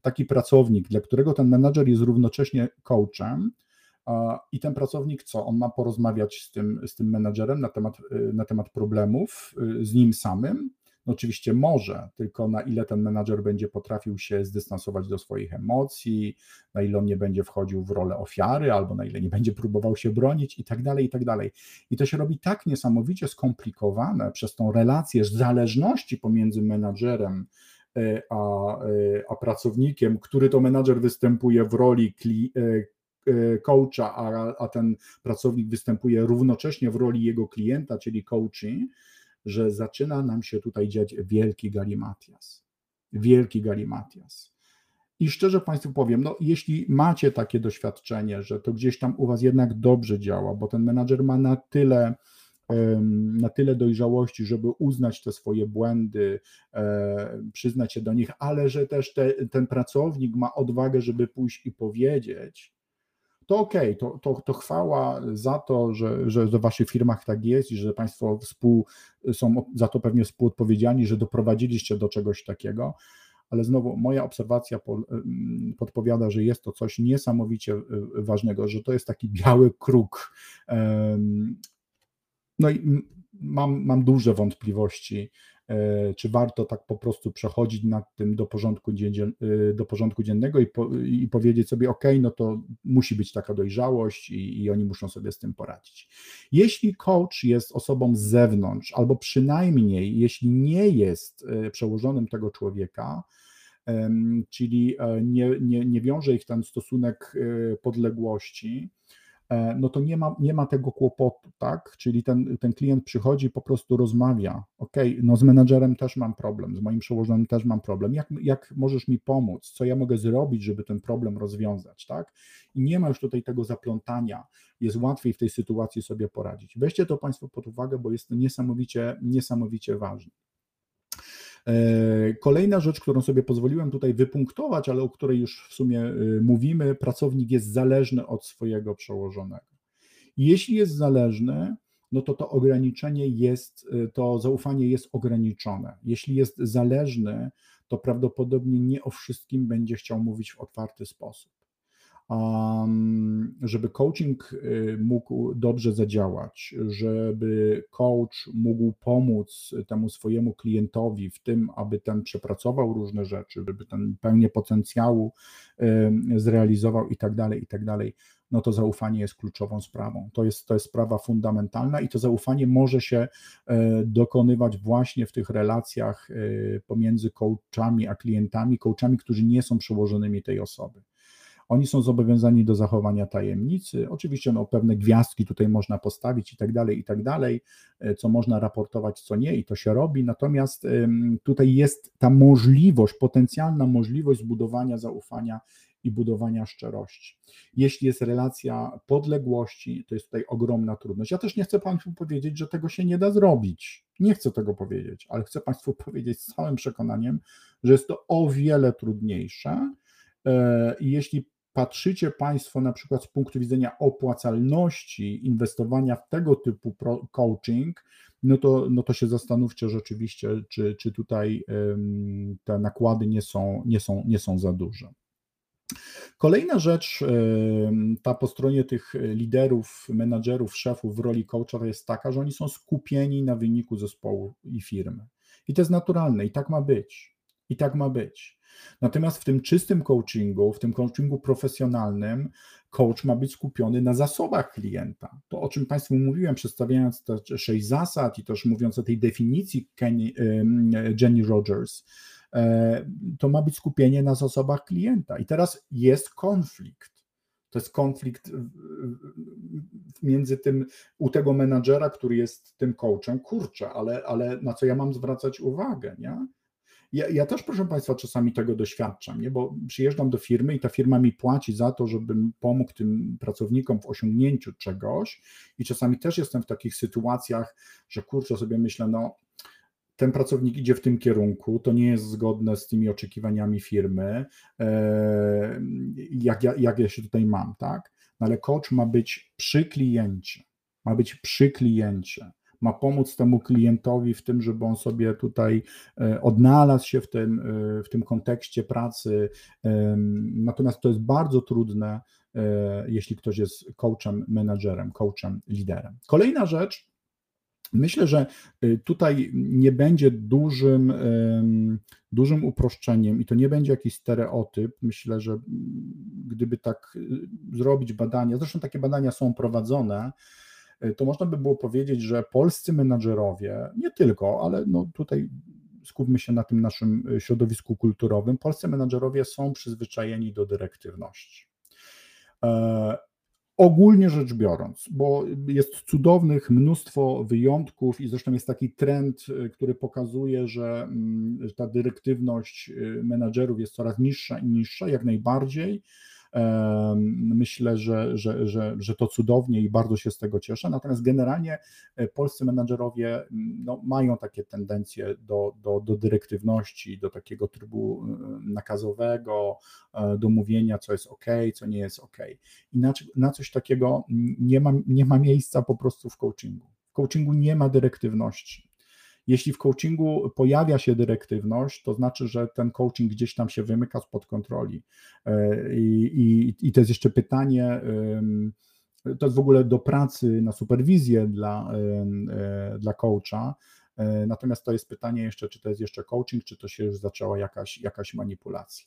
[SPEAKER 1] taki pracownik, dla którego ten menadżer jest równocześnie coachem, i ten pracownik co? On ma porozmawiać z tym, z tym menadżerem na temat, y, na temat problemów y, z nim samym, no oczywiście może, tylko na ile ten menadżer będzie potrafił się zdystansować do swoich emocji, na ile on nie będzie wchodził w rolę ofiary, albo na ile nie będzie próbował się bronić i tak dalej, i tak dalej. I to się robi tak niesamowicie skomplikowane przez tą relację zależności pomiędzy menadżerem a, e, a pracownikiem, który to menadżer występuje w roli e, coacha, a, a ten pracownik występuje równocześnie w roli jego klienta, czyli coaching, że zaczyna nam się tutaj dziać wielki galimatias. Wielki galimatias. I szczerze Państwu powiem, no jeśli macie takie doświadczenie, że to gdzieś tam u Was jednak dobrze działa, bo ten menadżer ma na tyle, na tyle dojrzałości, żeby uznać te swoje błędy, e, przyznać się do nich, ale że też te, ten pracownik ma odwagę, żeby pójść i powiedzieć, to okej, okay, to, to, to chwała za to, że, że w Waszych firmach tak jest i że Państwo współ, są za to pewnie współodpowiedzialni, że doprowadziliście do czegoś takiego, ale znowu moja obserwacja po, podpowiada, że jest to coś niesamowicie y, ważnego, że to jest taki biały kruk. No i mam, mam duże wątpliwości, E, czy warto tak po prostu przechodzić nad tym do porządku, e, do porządku dziennego i, po, i powiedzieć sobie, ok, no to musi być taka dojrzałość i, i oni muszą sobie z tym poradzić. Jeśli coach jest osobą z zewnątrz, albo przynajmniej jeśli nie jest e, przełożonym tego człowieka, czyli nie, nie, nie wiąże ich ten stosunek podległości, no to nie ma, nie ma tego kłopotu, tak? Czyli ten, ten klient przychodzi, po prostu rozmawia. OK, no z menedżerem też mam problem, z moim przełożonym też mam problem. Jak, jak możesz mi pomóc? Co ja mogę zrobić, żeby ten problem rozwiązać, tak? I nie ma już tutaj tego zaplątania. Jest łatwiej w tej sytuacji sobie poradzić. Weźcie to Państwo pod uwagę, bo jest to niesamowicie, niesamowicie ważne. E, kolejna rzecz, którą sobie pozwoliłem tutaj wypunktować, ale o której już w sumie e, mówimy, pracownik jest zależny od swojego przełożonego. Jeśli jest zależny, no to to ograniczenie jest, e, to zaufanie jest ograniczone. Jeśli jest zależny, to prawdopodobnie nie o wszystkim będzie chciał mówić w otwarty sposób. Żeby coaching y, mógł dobrze zadziałać, żeby coach mógł pomóc temu swojemu klientowi w tym, aby ten przepracował różne rzeczy, żeby ten pełnię potencjału zrealizował i tak dalej, i tak dalej, no to zaufanie jest kluczową sprawą. To jest, to jest sprawa fundamentalna i to zaufanie może się e, dokonywać właśnie w tych relacjach pomiędzy coachami a klientami, coachami, którzy nie są przełożonymi tej osoby. Oni są zobowiązani do zachowania tajemnicy. Oczywiście no, pewne gwiazdki tutaj można postawić i tak dalej, i tak dalej, e, co można raportować, co nie, i to się robi. Natomiast tutaj jest ta możliwość, potencjalna możliwość zbudowania zaufania i budowania szczerości. Jeśli jest relacja podległości, to jest tutaj ogromna trudność. Ja też nie chcę Państwu powiedzieć, że tego się nie da zrobić. Nie chcę tego powiedzieć, ale chcę Państwu powiedzieć z całym przekonaniem, że jest to o wiele trudniejsze. E, jeśli patrzycie Państwo na przykład z punktu widzenia opłacalności inwestowania w tego typu coaching, no to, no to się zastanówcie rzeczywiście, czy, czy tutaj te nakłady nie są, nie, są, nie są za duże. Kolejna rzecz, ta po stronie tych liderów, menadżerów, szefów w roli coacha jest taka, że oni są skupieni na wyniku zespołu i firmy. I to jest naturalne, i tak ma być. I tak ma być. Natomiast w tym czystym coachingu, w tym coachingu profesjonalnym, coach ma być skupiony na zasobach klienta. To, o czym Państwu mówiłem, przedstawiając te sześć zasad i też mówiąc o tej definicji Kenny, Jenny Rogers, e, to ma być skupienie na zasobach klienta. I teraz jest konflikt. To jest konflikt między tym, u tego menadżera, który jest tym coachem, kurczę, ale, ale na co ja mam zwracać uwagę, nie? Ja, ja, też, proszę Państwa, czasami tego doświadczam, nie? bo przyjeżdżam do firmy i ta firma mi płaci za to, żebym pomógł tym pracownikom w osiągnięciu czegoś i czasami też jestem w takich sytuacjach, że kurczę sobie myślę, no ten pracownik idzie w tym kierunku, to nie jest zgodne z tymi oczekiwaniami firmy, e, jak ja, jak ja się tutaj mam, tak? No ale coach ma być przy kliencie, ma być przy kliencie ma pomóc temu klientowi w tym, żeby on sobie tutaj e, odnalazł się w tym, e, w tym kontekście pracy. Natomiast to jest bardzo trudne, e, jeśli ktoś jest coachem, menadżerem, coachem, liderem. Kolejna rzecz, Myślę, że tutaj nie będzie dużym, dużym uproszczeniem i to nie będzie jakiś stereotyp. Myślę, że gdyby tak zrobić badania, zresztą takie badania są prowadzone, to można by było powiedzieć, że polscy menadżerowie, nie tylko, ale no tutaj skupmy się na tym naszym e, środowisku kulturowym, polscy menadżerowie są przyzwyczajeni do dyrektywności. E, ogólnie rzecz biorąc, bo jest cudownych mnóstwo wyjątków i zresztą jest taki trend, który pokazuje, że mm, ta dyrektywność menadżerów jest coraz niższa i niższa, jak najbardziej. Myślę, że, że, że, że to cudownie i bardzo się z tego cieszę. Natomiast generalnie e, polscy menadżerowie no, mają takie tendencje do, do, do dyrektywności, do takiego trybu e, nakazowego, e, do mówienia, co jest ok, co nie jest ok. I na, na coś takiego nie ma, nie ma miejsca po prostu w coachingu. W coachingu nie ma dyrektywności. Jeśli w coachingu pojawia się dyrektywność, to znaczy, że ten coaching gdzieś tam się wymyka spod kontroli. E, I, i, i to jest jeszcze pytanie, to jest w ogóle do pracy na superwizję dla, e, dla coacha. E, natomiast to jest pytanie jeszcze, czy to jest jeszcze coaching, czy to się już zaczęła jakaś, jakaś manipulacja.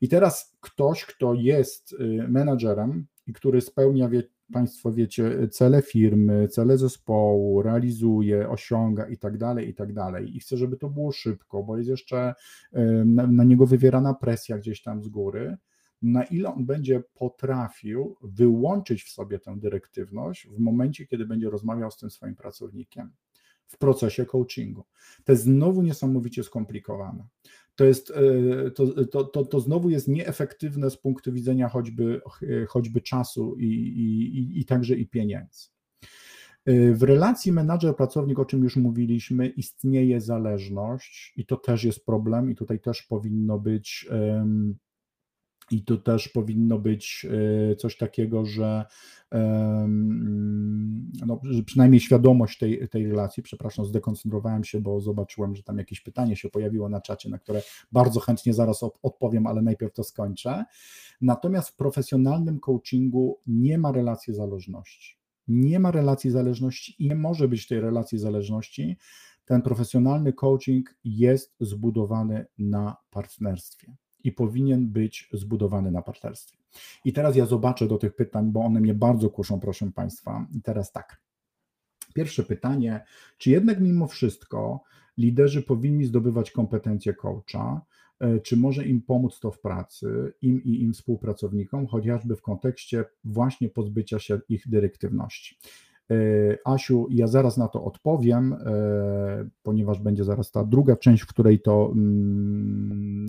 [SPEAKER 1] I teraz ktoś, kto jest y, menadżerem i który spełnia, wie, Państwo wiecie, cele firmy, cele zespołu, realizuje, osiąga i tak dalej, i tak dalej. I chcę, żeby to było szybko, bo jest jeszcze na, na niego wywierana presja gdzieś tam z góry. Na ile on będzie potrafił wyłączyć w sobie tę dyrektywność w momencie, kiedy będzie rozmawiał z tym swoim pracownikiem w procesie coachingu. To jest znowu niesamowicie skomplikowane to, jest, e, to, to, to, to znowu jest nieefektywne z punktu widzenia choćby, choćby czasu i, i, i także i pieniędzy. E, w relacji menadżer-pracownik, o czym już mówiliśmy, istnieje zależność i to też jest problem, i tutaj też powinno być I tu też powinno być coś takiego, że no, przynajmniej świadomość tej, tej relacji. Przepraszam, zdekoncentrowałem się, bo zobaczyłem, że tam jakieś pytanie się pojawiło na czacie, na które bardzo chętnie zaraz odpowiem, ale najpierw to skończę. Natomiast w profesjonalnym coachingu nie ma relacji zależności. Nie ma relacji zależności i nie może być tej relacji zależności. Ten profesjonalny coaching jest zbudowany na partnerstwie i powinien być zbudowany na partnerstwie. I teraz ja zobaczę do tych pytań, bo one mnie bardzo kuszą, proszę Państwa. I teraz tak. Pierwsze pytanie, czy jednak mimo wszystko liderzy powinni zdobywać kompetencje coacha, e, czy może im pomóc to w pracy, im i im współpracownikom, chociażby w kontekście właśnie pozbycia się ich dyrektywności. E, Asiu, ja zaraz na to odpowiem, e, ponieważ będzie zaraz ta druga część, w której to mm,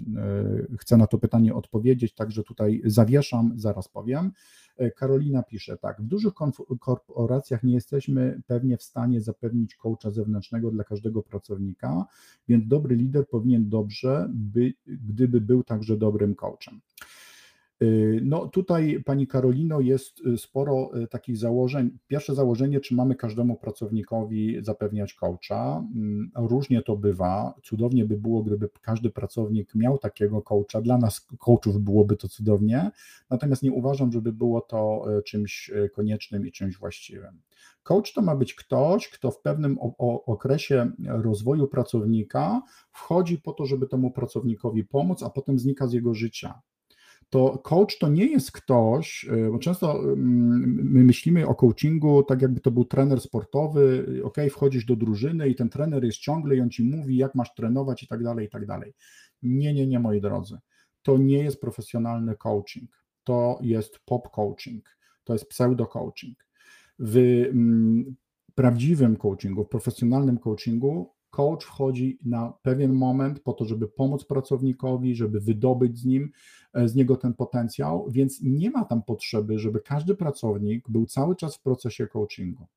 [SPEAKER 1] e, chcę na to pytanie odpowiedzieć, także tutaj zawieszam, zaraz powiem. Karolina pisze tak, w dużych korporacjach nie jesteśmy pewnie w stanie zapewnić coacha zewnętrznego dla każdego pracownika, więc dobry lider powinien dobrze, by, gdyby był także dobrym coachem. Y, no tutaj Pani Karolino jest y, sporo y, takich założeń. Pierwsze założenie, czy mamy każdemu pracownikowi zapewniać coacha. Mm, różnie to bywa. Cudownie by było, gdyby każdy pracownik miał takiego coacha. Dla nas coachów byłoby to cudownie, natomiast nie uważam, żeby było to czymś koniecznym i czymś właściwym. Coach to ma być ktoś, kto w pewnym okresie rozwoju pracownika wchodzi po to, żeby temu pracownikowi pomóc, a potem znika z jego życia to coach to nie jest ktoś, y, bo często mm, my myślimy o coachingu tak jakby to był trener sportowy, ok, wchodzisz do drużyny i ten trener jest ciągle i on ci mówi jak masz trenować i tak dalej, i tak dalej. Nie, nie, nie moi drodzy. To nie jest profesjonalny coaching. To jest pop coaching. To jest pseudo coaching. W prawdziwym coachingu, w profesjonalnym coachingu coach wchodzi na pewien moment po to, żeby pomóc pracownikowi, żeby wydobyć z nim, e, z niego ten potencjał, więc nie ma tam potrzeby, żeby każdy pracownik był cały czas w procesie coachingu.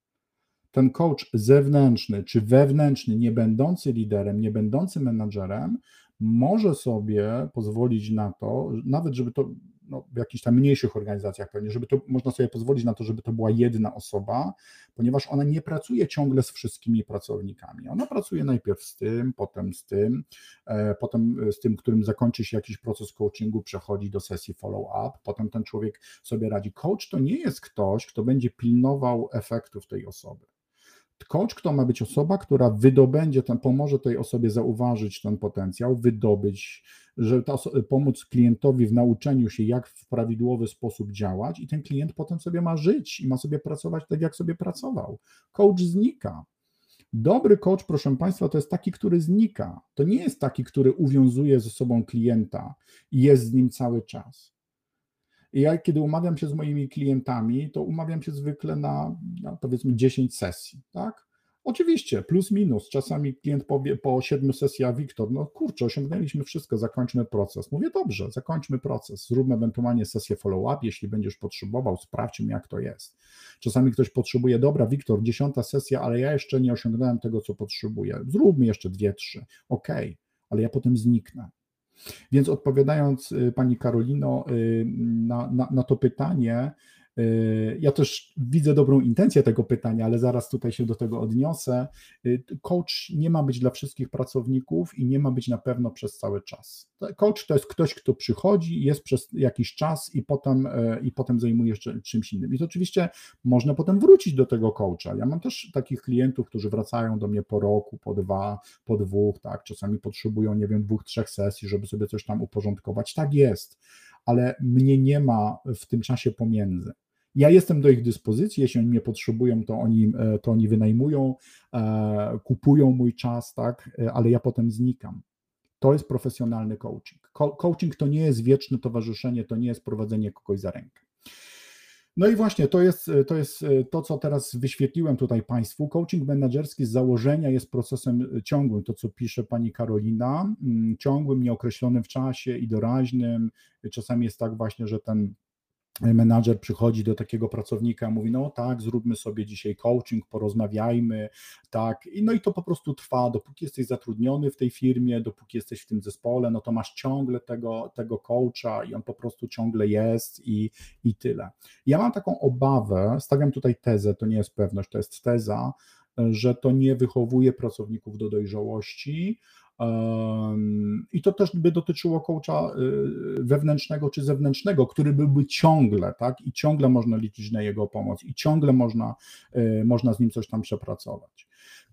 [SPEAKER 1] Ten coach zewnętrzny czy wewnętrzny, nie będący liderem, nie będący menadżerem, może sobie pozwolić na to, nawet żeby to no, w jakichś tam mniejszych organizacjach pewnie, żeby to można sobie pozwolić na to, żeby to była jedna osoba, ponieważ ona nie pracuje ciągle z wszystkimi pracownikami. Ona pracuje najpierw z tym, potem z tym, e, potem z tym, którym zakończy się jakiś proces coachingu, przechodzi do sesji follow-up, potem ten człowiek sobie radzi. Coach to nie jest ktoś, kto będzie pilnował efektów tej osoby. Coach to ma być osoba, która wydobędzie ten, pomoże tej osobie zauważyć ten potencjał, wydobyć, że ta, pomóc klientowi w nauczeniu się, jak w prawidłowy sposób działać, i ten klient potem sobie ma żyć i ma sobie pracować tak, jak sobie pracował. Coach znika. Dobry coach, proszę Państwa, to jest taki, który znika. To nie jest taki, który uwiązuje ze sobą klienta i jest z nim cały czas. Ja, kiedy umawiam się z moimi klientami, to umawiam się zwykle na, na powiedzmy 10 sesji, tak? Oczywiście, plus minus. Czasami klient powie po siedmiu sesjach, Wiktor, no kurczę, osiągnęliśmy wszystko, zakończmy proces. Mówię, dobrze, zakończmy proces, zróbmy ewentualnie sesję follow-up, jeśli będziesz potrzebował, sprawdźmy jak to jest. Czasami ktoś potrzebuje, dobra, Wiktor, dziesiąta sesja, ale ja jeszcze nie osiągnąłem tego, co potrzebuję. Zróbmy jeszcze dwie, trzy. Okej, okay, ale ja potem zniknę. Więc odpowiadając y, Pani Karolino y, na, na, na to pytanie, ja też widzę dobrą intencję tego pytania, ale zaraz tutaj się do tego odniosę. Y, coach nie ma być dla wszystkich pracowników i nie ma być na pewno przez cały czas. Coach to jest ktoś, kto przychodzi, jest przez jakiś czas i potem, y, i potem zajmuje się czymś innym. I to oczywiście można potem wrócić do tego coacha. Ja mam też takich klientów, którzy wracają do mnie po roku, po dwa, po dwóch, tak, czasami potrzebują, nie wiem, dwóch, trzech sesji, żeby sobie coś tam uporządkować. Tak jest ale mnie nie ma w tym czasie pomiędzy. Ja jestem do ich dyspozycji, jeśli oni mnie potrzebują, to oni, e, to oni wynajmują, e, kupują mój czas, tak, e, ale ja potem znikam. To jest profesjonalny coaching. Coaching to nie jest wieczne towarzyszenie, to nie jest prowadzenie kogoś za rękę. No i właśnie to jest, to jest to, co teraz wyświetliłem tutaj Państwu. Coaching menedżerski z założenia jest procesem ciągłym, to co pisze pani Karolina, mm, ciągłym, nieokreślonym w czasie i doraźnym. Czasami jest tak właśnie, że ten menadżer przychodzi do takiego pracownika, mówi, no tak, zróbmy sobie dzisiaj coaching, porozmawiajmy, tak, i no i to po prostu trwa, dopóki jesteś zatrudniony w tej firmie, dopóki jesteś w tym zespole, no to masz ciągle tego, tego coacha i on po prostu ciągle jest i, i tyle. Ja mam taką obawę, stawiam tutaj tezę, to nie jest pewność, to jest teza, że to nie wychowuje pracowników do dojrzałości, i to też by dotyczyło coacha y, wewnętrznego czy zewnętrznego, który byłby ciągle, tak, i ciągle można liczyć na jego pomoc, i ciągle można, y, można z nim coś tam przepracować.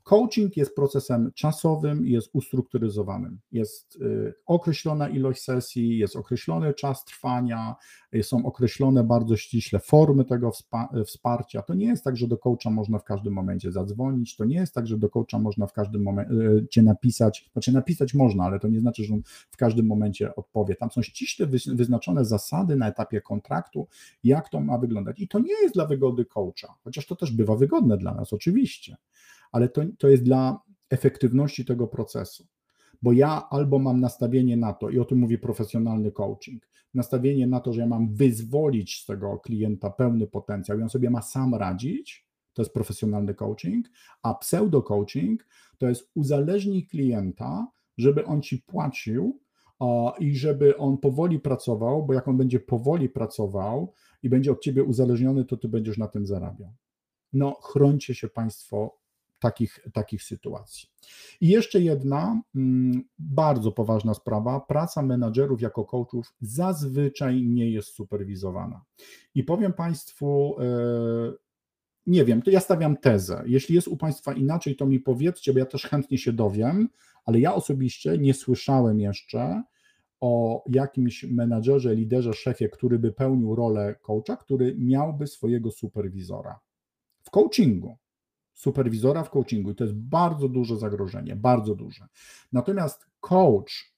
[SPEAKER 1] Coaching jest procesem czasowym jest ustrukturyzowanym. Jest y, określona ilość sesji, jest określony czas trwania, y, są określone bardzo ściśle formy tego wsparcia. To nie jest tak, że do coacha można w każdym momencie zadzwonić, to nie jest tak, że do coacha można w każdym momencie napisać, znaczy napisać można, ale to nie znaczy, że on w każdym momencie odpowie. Tam są ściśle wyznaczone zasady na etapie kontraktu, jak to ma wyglądać. I to nie jest dla wygody coacha, chociaż to też bywa wygodne dla nas, oczywiście ale to, to jest dla efektywności tego procesu. Bo ja albo mam nastawienie na to, i o tym mówi profesjonalny coaching, nastawienie na to, że ja mam wyzwolić z tego klienta pełny potencjał i on sobie ma sam radzić, to jest profesjonalny coaching, a pseudo-coaching to jest uzależnij klienta, żeby on ci płacił i żeby on powoli pracował, bo jak on będzie powoli pracował i będzie od ciebie uzależniony, to ty będziesz na tym zarabiał. No, chrońcie się Państwo takich, takich sytuacji. I jeszcze jedna mm, bardzo poważna sprawa. Praca menadżerów jako coachów zazwyczaj nie jest superwizowana. I powiem Państwu, e, nie wiem, to ja stawiam tezę. Jeśli jest u Państwa inaczej, to mi powiedzcie, bo ja też chętnie się dowiem, ale ja osobiście nie słyszałem jeszcze o jakimś menadżerze, liderze, szefie, który by pełnił rolę coacha, który miałby swojego superwizora. W coachingu, superwizora w coachingu i to jest bardzo duże zagrożenie, bardzo duże. Natomiast coach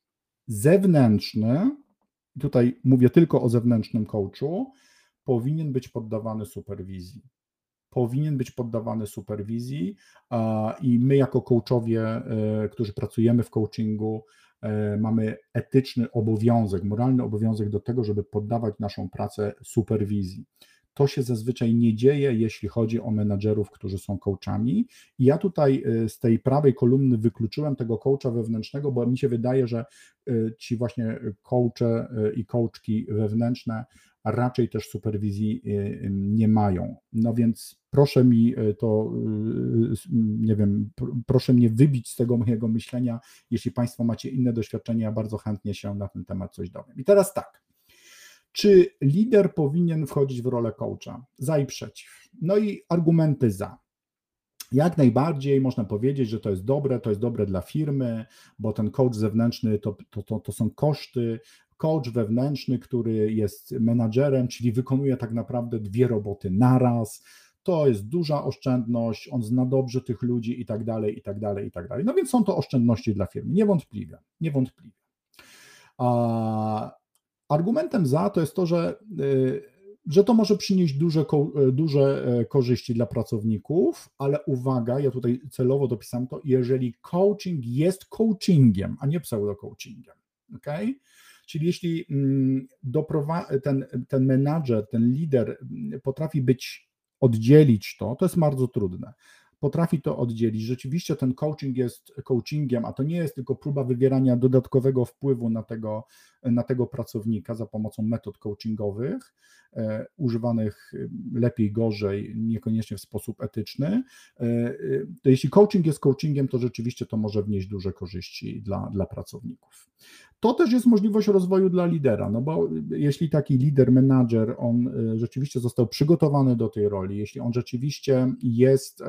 [SPEAKER 1] zewnętrzny, tutaj mówię tylko o zewnętrznym coachu, powinien być poddawany superwizji. Powinien być poddawany superwizji i my jako coachowie, e, którzy pracujemy w coachingu, e, mamy etyczny obowiązek, moralny obowiązek do tego, żeby poddawać naszą pracę superwizji. To się zazwyczaj nie dzieje, jeśli chodzi o menadżerów, którzy są coachami. I ja tutaj y, z tej prawej kolumny wykluczyłem tego coacha wewnętrznego, bo mi się wydaje, że y, ci właśnie coache y, i coachki wewnętrzne raczej też superwizji nie mają. No więc proszę mi to, nie wiem, proszę mnie wybić z tego mojego myślenia. Jeśli Państwo macie inne doświadczenia, ja bardzo chętnie się na ten temat coś dowiem. I teraz tak. Czy lider powinien wchodzić w rolę coacha? Za i przeciw. No i argumenty za. Jak najbardziej można powiedzieć, że to jest dobre, to jest dobre dla firmy, bo ten coach zewnętrzny to, to, to, to są koszty. Coach wewnętrzny, który jest menadżerem, czyli wykonuje tak naprawdę dwie roboty naraz, to jest duża oszczędność, on zna dobrze tych ludzi i tak dalej, i tak dalej, i tak dalej. No więc są to oszczędności dla firmy, niewątpliwie, niewątpliwie. A Argumentem za to jest to, że, y, że to może przynieść duże, y, duże e, korzyści dla pracowników, ale uwaga, ja tutaj celowo dopisałem to, jeżeli coaching jest coachingiem, a nie pseudo-coachingiem. Okay? Czyli jeśli mm, ten, ten menadżer, ten lider mm, potrafi być, oddzielić to, to jest bardzo trudne potrafi to oddzielić. Rzeczywiście ten coaching jest coachingiem, a to nie jest tylko próba wywierania dodatkowego wpływu na tego, na tego pracownika za pomocą metod coachingowych, e, używanych lepiej, gorzej, niekoniecznie w sposób etyczny. E, e, to jeśli coaching jest coachingiem, to rzeczywiście to może wnieść duże korzyści dla, dla pracowników. To też jest możliwość rozwoju dla lidera, no bo jeśli taki lider, menadżer, on rzeczywiście został przygotowany do tej roli, jeśli on rzeczywiście jest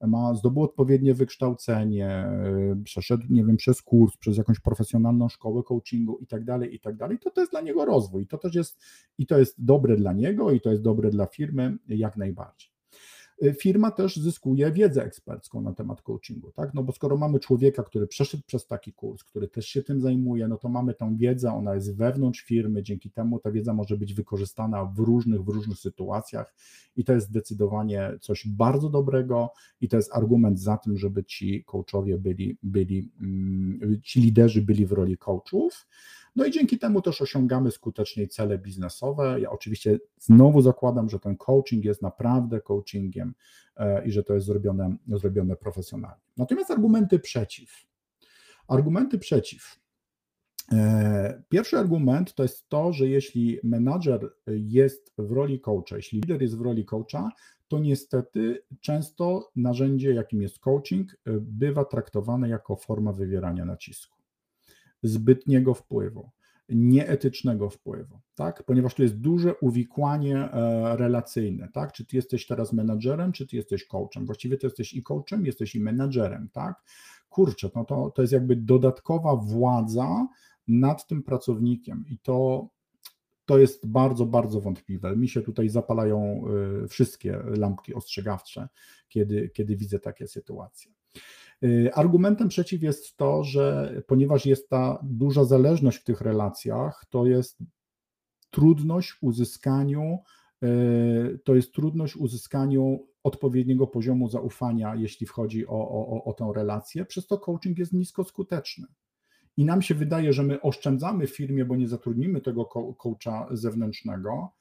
[SPEAKER 1] ma, zdobył odpowiednie wykształcenie, y, przeszedł, nie wiem, przez kurs, przez jakąś profesjonalną szkołę coachingu i tak dalej, i tak dalej, to to jest dla niego rozwój. To też jest, i to jest dobre dla niego, i to jest dobre dla firmy, jak najbardziej. Y, firma też zyskuje wiedzę ekspercką na temat coachingu, tak? No bo skoro mamy człowieka, który przeszedł przez taki kurs, który też się tym zajmuje, no to mamy tą wiedzę, ona jest wewnątrz firmy, dzięki temu ta wiedza może być wykorzystana w różnych, w różnych sytuacjach i to jest zdecydowanie coś bardzo dobrego i to jest argument za tym, żeby ci coachowie byli, byli mm, ci liderzy byli w roli coachów. No i dzięki temu też osiągamy skuteczniej cele biznesowe. Ja oczywiście znowu zakładam, że ten coaching jest naprawdę coachingiem i że to jest zrobione, zrobione profesjonalnie. Natomiast argumenty przeciw. Argumenty przeciw. E, pierwszy argument to jest to, że jeśli menadżer jest w roli coacha, jeśli lider jest w roli coacha, to niestety często narzędzie, jakim jest coaching, e, bywa traktowane jako forma wywierania nacisku, zbytniego wpływu, nieetycznego wpływu, tak? Ponieważ to jest duże uwikłanie e, relacyjne, tak? Czy ty jesteś teraz menadżerem, czy ty jesteś coachem? Właściwie ty jesteś i coachem, jesteś i menadżerem, tak? Kurczę, no to, to jest jakby dodatkowa władza nad tym pracownikiem i to, to jest bardzo, bardzo wątpliwe. Mi się tutaj zapalają y, wszystkie lampki ostrzegawcze, kiedy, kiedy widzę takie sytuacje. Y, argumentem przeciw jest to, że ponieważ jest ta duża zależność w tych relacjach, to jest trudność w uzyskaniu, y, to jest trudność uzyskaniu odpowiedniego poziomu zaufania, jeśli wchodzi o, o, o tę relację, przez to coaching jest niskoskuteczny i nam się wydaje, że my oszczędzamy firmie, bo nie zatrudnimy tego coacha zewnętrznego.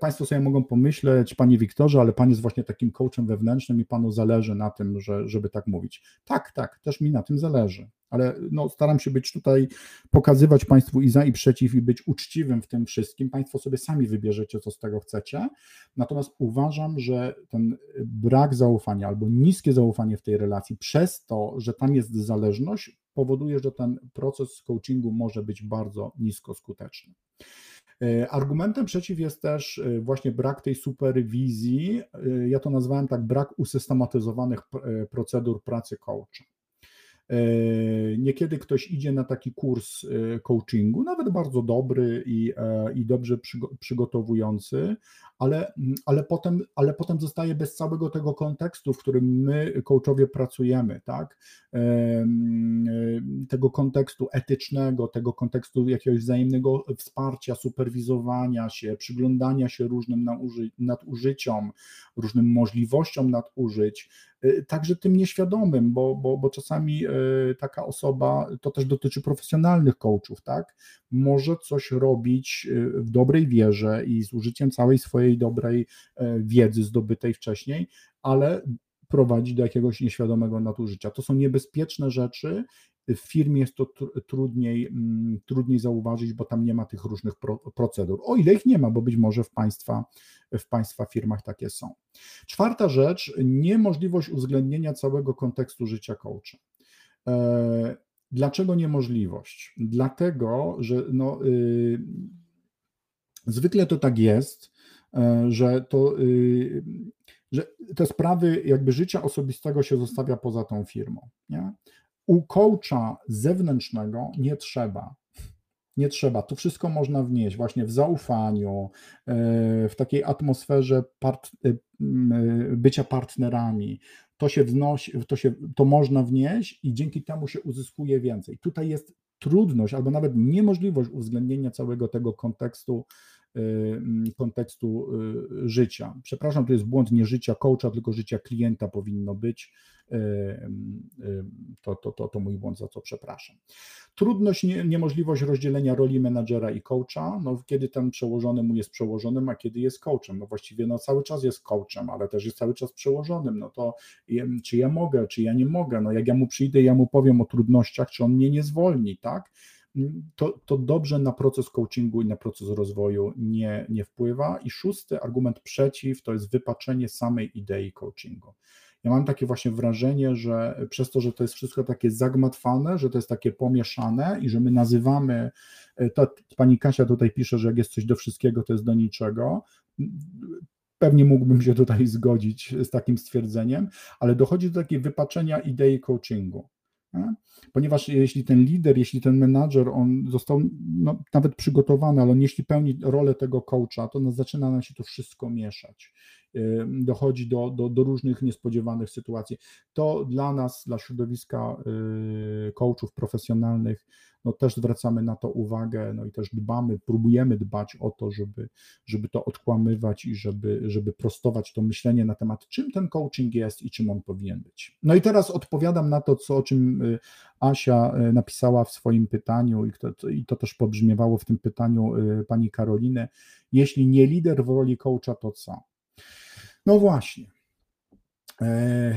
[SPEAKER 1] Państwo sobie mogą pomyśleć, Panie Wiktorze, ale Pan jest właśnie takim coachem wewnętrznym i Panu zależy na tym, że, żeby tak mówić. Tak, tak, też mi na tym zależy, ale no, staram się być tutaj, pokazywać Państwu i za i przeciw i być uczciwym w tym wszystkim. Państwo sobie sami wybierzecie, co z tego chcecie. Natomiast uważam, że ten brak zaufania albo niskie zaufanie w tej relacji przez to, że tam jest zależność, powoduje, że ten proces coachingu może być bardzo nisko skuteczny. E, argumentem przeciw jest też e, właśnie brak tej superwizji. E, ja to nazwałem tak brak usystematyzowanych procedur pracy coacha. Niekiedy ktoś idzie na taki kurs coachingu, nawet bardzo dobry i, i dobrze przygotowujący, ale, ale, potem, ale potem zostaje bez całego tego kontekstu, w którym my, coachowie, pracujemy, tak? Tego kontekstu etycznego, tego kontekstu jakiegoś wzajemnego wsparcia, superwizowania się, przyglądania się różnym nadużyciom, różnym możliwościom nadużyć, y, także tym nieświadomym, bo, bo, bo czasami y, taka osoba, to też dotyczy profesjonalnych coachów, tak? Może coś robić w dobrej wierze i z użyciem całej swojej swojej dobrej e, wiedzy zdobytej wcześniej, ale prowadzi do jakiegoś nieświadomego nadużycia. To są niebezpieczne rzeczy. W firmie jest to trudniej, mm, trudniej zauważyć, bo tam nie ma tych różnych procedur. O ile ich nie ma, bo być może w państwa, w państwa firmach takie są. Czwarta rzecz, niemożliwość uwzględnienia całego kontekstu życia coacha. E, dlaczego niemożliwość? Dlatego, że no, yy, zwykle to tak jest, że to, y, że te sprawy jakby życia osobistego się zostawia poza tą firmą. Nie? U coacha zewnętrznego nie trzeba. Nie trzeba. To wszystko można wnieść właśnie w zaufaniu, e, w takiej atmosferze part, e, bycia partnerami. To się wnosi, to, się, to można wnieść i dzięki temu się uzyskuje więcej. Tutaj jest trudność albo nawet niemożliwość uwzględnienia całego tego kontekstu kontekstu y, życia. Przepraszam, to jest błąd nie życia coacha, tylko życia klienta powinno być. Y, to, to, to, to mój błąd, za co przepraszam. Trudność, nie, niemożliwość rozdzielenia roli menadżera i coacha, no, kiedy ten przełożony mu jest przełożonym, a kiedy jest coachem. No właściwie no, cały czas jest coachem, ale też jest cały czas przełożonym. No to czy ja mogę, czy ja nie mogę? No jak ja mu przyjdę, ja mu powiem o trudnościach, czy on mnie nie zwolni, tak? To, to dobrze na proces coachingu i na proces rozwoju nie, nie wpływa. I szósty argument przeciw to jest wypaczenie samej idei coachingu. Ja mam takie właśnie wrażenie, że przez to, że to jest wszystko takie zagmatwane, że to jest takie pomieszane i że my nazywamy, e, to pani Kasia tutaj pisze, że jak jest coś do wszystkiego, to jest do niczego. Pewnie mógłbym się tutaj zgodzić z takim stwierdzeniem, ale dochodzi do takiego wypaczenia idei coachingu. Ponieważ jeśli ten lider, jeśli ten menadżer, on został no, nawet przygotowany, ale on jeśli pełni rolę tego coacha, to no, zaczyna nam się to wszystko mieszać. Dochodzi do, do, do różnych niespodziewanych sytuacji. To dla nas, dla środowiska y, coachów profesjonalnych, no też zwracamy na to uwagę, no i też dbamy, próbujemy dbać o to, żeby, żeby to odkłamywać i żeby, żeby prostować to myślenie na temat, czym ten coaching jest i czym on powinien być. No i teraz odpowiadam na to, co, o czym y, Asia y, napisała w swoim pytaniu i to, i to też pobrzmiewało w tym pytaniu y, pani Karoliny. Jeśli nie lider w roli coacha, to co? No właśnie. E,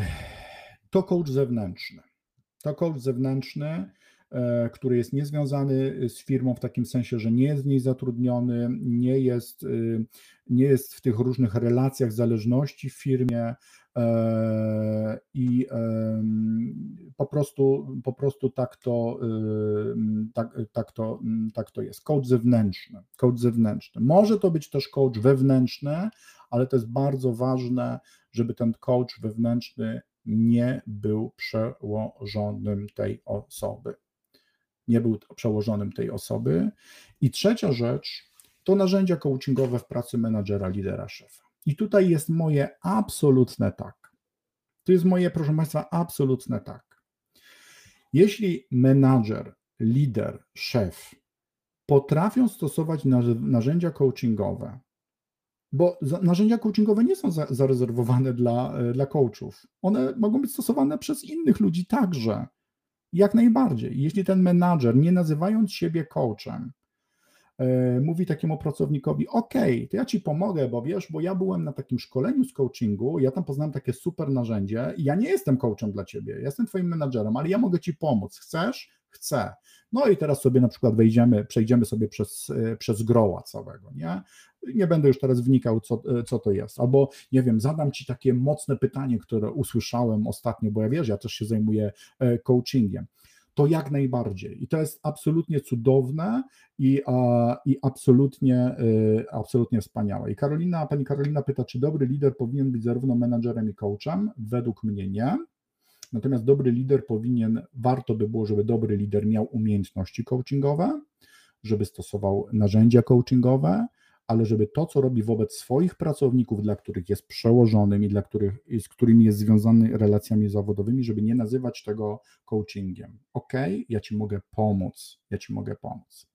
[SPEAKER 1] to coach zewnętrzny. To coach zewnętrzny, który jest niezwiązany z firmą w takim sensie, że nie jest w niej zatrudniony, nie jest, y, nie jest w tych różnych relacjach zależności w firmie e, i po prostu, po prostu tak, to, tak, tak, to, tak to jest. Coach zewnętrzny. Coach zewnętrzny. Może to być też coach wewnętrzny, ale to jest bardzo ważne, żeby ten coach wewnętrzny nie był przełożonym tej osoby. Nie był przełożonym tej osoby. I trzecia rzecz to narzędzia coachingowe w pracy menadżera, lidera, szefa. I tutaj jest moje absolutne tak. To jest moje, proszę Państwa, absolutne tak. Jeśli menadżer, lider, szef potrafią stosować narzędzia coachingowe bo narzędzia coachingowe nie są zarezerwowane dla, e, dla coachów. One mogą być stosowane przez innych ludzi także. Jak najbardziej. Jeśli ten menadżer, nie nazywając siebie coachem, mówi takiemu pracownikowi: OK, to ja ci pomogę, bo wiesz, bo ja byłem na takim szkoleniu z coachingu, ja tam poznałem takie super narzędzie i ja nie jestem coachem dla ciebie, ja jestem twoim menadżerem, ale ja mogę ci pomóc. Chcesz? Chcę. No i teraz sobie na przykład wejdziemy, przejdziemy sobie przez, e, przez groła całego, nie? Nie będę już teraz wnikał, co, e, co to jest. Albo, nie wiem, zadam Ci takie mocne pytanie, które usłyszałem ostatnio, bo ja wiesz, ja też się zajmuję e, coachingiem. To jak najbardziej. I to jest absolutnie cudowne i, i absolutnie, absolutnie wspaniałe. I Karolina, pani Karolina pyta, czy dobry lider powinien być zarówno menadżerem i coachem? Według mnie nie. Natomiast dobry lider powinien, warto by było, żeby dobry lider miał umiejętności coachingowe, żeby stosował narzędzia coachingowe, ale żeby to, co robi wobec swoich pracowników, dla których jest przełożonym i dla których, z którymi jest związany relacjami zawodowymi, żeby nie nazywać tego coachingiem. Ok, ja ci mogę pomóc, ja ci mogę pomóc.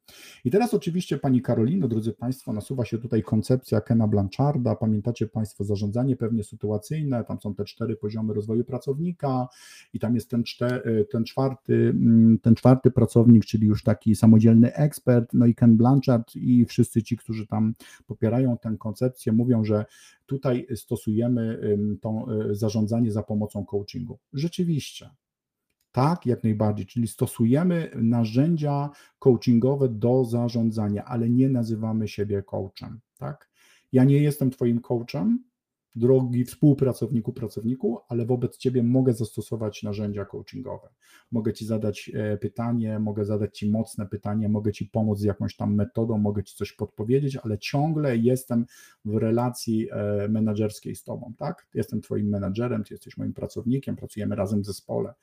[SPEAKER 1] I teraz oczywiście Pani Karolino, drodzy Państwo, nasuwa się tutaj koncepcja Kena Blancharda. Pamiętacie Państwo zarządzanie pewnie sytuacyjne, tam są te cztery poziomy rozwoju pracownika i tam jest ten, ten, czwarty, mm, ten czwarty pracownik, czyli już taki samodzielny ekspert, no i Ken Blanchard i wszyscy ci, którzy tam popierają tę koncepcję, mówią, że tutaj stosujemy to y, zarządzanie za pomocą coachingu. Rzeczywiście, tak, jak najbardziej, czyli stosujemy narzędzia coachingowe do zarządzania, ale nie nazywamy siebie coachem, tak? Ja nie jestem twoim coachem, drogi współpracowniku, pracowniku, ale wobec ciebie mogę zastosować narzędzia coachingowe. Mogę ci zadać e, pytanie, mogę zadać ci mocne pytanie, mogę ci pomóc z jakąś tam metodą, mogę ci coś podpowiedzieć, ale ciągle jestem w relacji e, menedżerskiej z tobą, tak? Jestem twoim menedżerem, ty jesteś moim pracownikiem, pracujemy razem w zespole.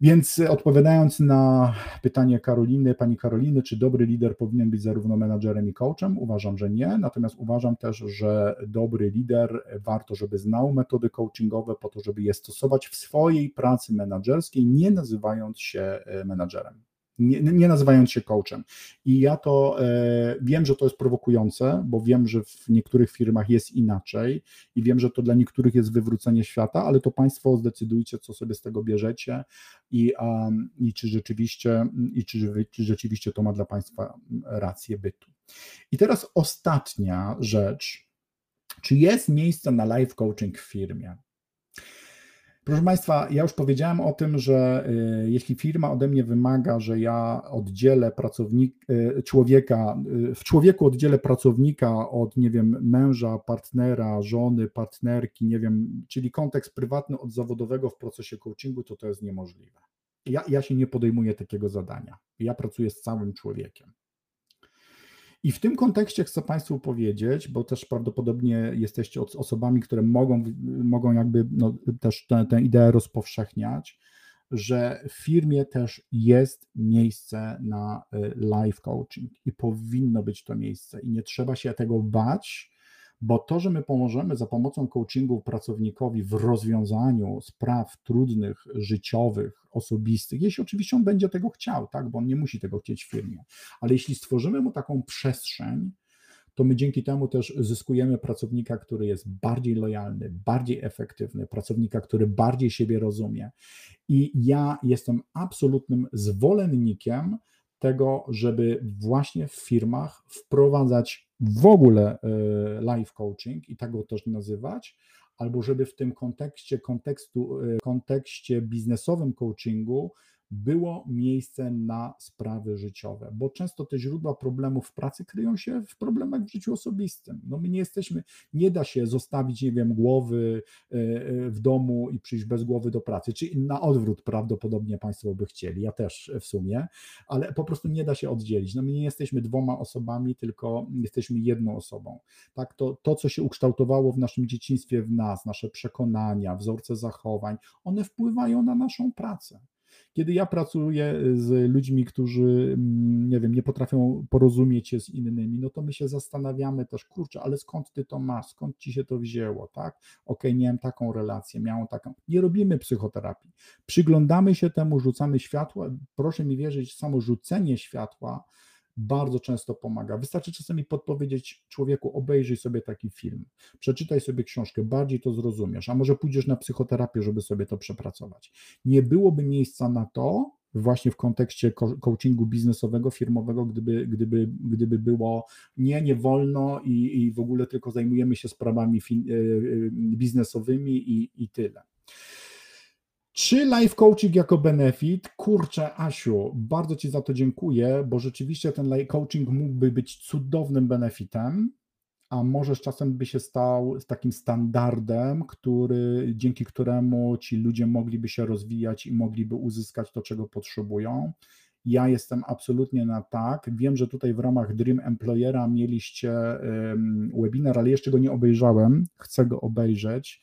[SPEAKER 1] Więc odpowiadając na pytanie Karoliny, pani Karoliny, czy dobry lider powinien być zarówno menadżerem i coachem? Uważam, że nie. Natomiast uważam też, że dobry lider warto, żeby znał metody coachingowe po to, żeby je stosować w swojej pracy menadżerskiej, nie nazywając się e, menadżerem nie, nie nazywając się coachem. I ja to e, wiem, że to jest prowokujące, bo wiem, że w niektórych firmach jest inaczej i wiem, że to dla niektórych jest wywrócenie świata, ale to Państwo zdecydujcie, co sobie z tego bierzecie i, um, i czy rzeczywiście, i czy, czy rzeczywiście to ma dla Państwa rację bytu. I teraz ostatnia rzecz. Czy jest miejsce na live coaching w firmie? Proszę Państwa, ja już powiedziałem o tym, że y, jeśli firma ode mnie wymaga, że ja oddzielę pracownik, y, człowieka, y, w człowieku oddzielę pracownika od, nie wiem, męża, partnera, żony, partnerki, nie wiem, czyli kontekst prywatny od zawodowego w procesie coachingu, to to jest niemożliwe. Ja, ja się nie podejmuję takiego zadania. Ja pracuję z całym człowiekiem. I w tym kontekście chcę Państwu powiedzieć, bo też prawdopodobnie jesteście osobami, które mogą, mogą jakby no, też tę, tę ideę rozpowszechniać, że w firmie też jest miejsce na y, live coaching i powinno być to miejsce i nie trzeba się tego bać, Bo to, że my pomożemy za pomocą coachingu pracownikowi w rozwiązaniu spraw trudnych, życiowych, osobistych, jeśli oczywiście on będzie tego chciał, tak, bo on nie musi tego chcieć w firmie, ale jeśli stworzymy mu taką przestrzeń, to my dzięki temu też zyskujemy pracownika, który jest bardziej lojalny, bardziej efektywny, pracownika, który bardziej siebie rozumie. I ja jestem absolutnym zwolennikiem tego, żeby właśnie w firmach wprowadzać w ogóle e, life coaching i tak go też nazywać, albo żeby w tym kontekście, kontekstu, e, kontekście biznesowym coachingu było miejsce na sprawy życiowe, bo często te źródła problemów w pracy kryją się w problemach w życiu osobistym. No my nie jesteśmy, nie da się zostawić, nie wiem, głowy e, e, w domu i przyjść bez głowy do pracy, czy na odwrót prawdopodobnie Państwo by chcieli, ja też w sumie, ale po prostu nie da się oddzielić. No my nie jesteśmy dwoma osobami, tylko jesteśmy jedną osobą. Tak, to, to co się ukształtowało w naszym dzieciństwie w nas, nasze przekonania, wzorce zachowań, one wpływają na naszą pracę. Kiedy ja pracuję z ludźmi, którzy, mm, nie wiem, nie potrafią porozumieć się z innymi, no to my się zastanawiamy też, kurczę, ale skąd ty to masz, skąd ci się to wzięło, tak? Okay, miałem taką relację, miałem taką. Nie robimy psychoterapii. Przyglądamy się temu, rzucamy światło. Proszę mi wierzyć, samo rzucenie światła bardzo często pomaga. Wystarczy czasami podpowiedzieć człowieku, obejrzyj sobie taki film, przeczytaj sobie książkę, bardziej to zrozumiesz, a może pójdziesz na psychoterapię, żeby sobie to przepracować. Nie byłoby miejsca na to, właśnie w kontekście coachingu biznesowego, firmowego, gdyby, gdyby, gdyby było nie, nie wolno i, i w ogóle tylko zajmujemy się sprawami e, e, biznesowymi i, i tyle. Czy life coaching jako benefit? Kurczę, Asiu, bardzo Ci za to dziękuję, bo rzeczywiście ten life coaching mógłby być cudownym benefitem, a może z czasem by się stał takim standardem, który, dzięki któremu ci ludzie mogliby się rozwijać i mogliby uzyskać to, czego potrzebują. Ja jestem absolutnie na tak. Wiem, że tutaj w ramach Dream Employera mieliście webinar, ale jeszcze go nie obejrzałem. Chcę go obejrzeć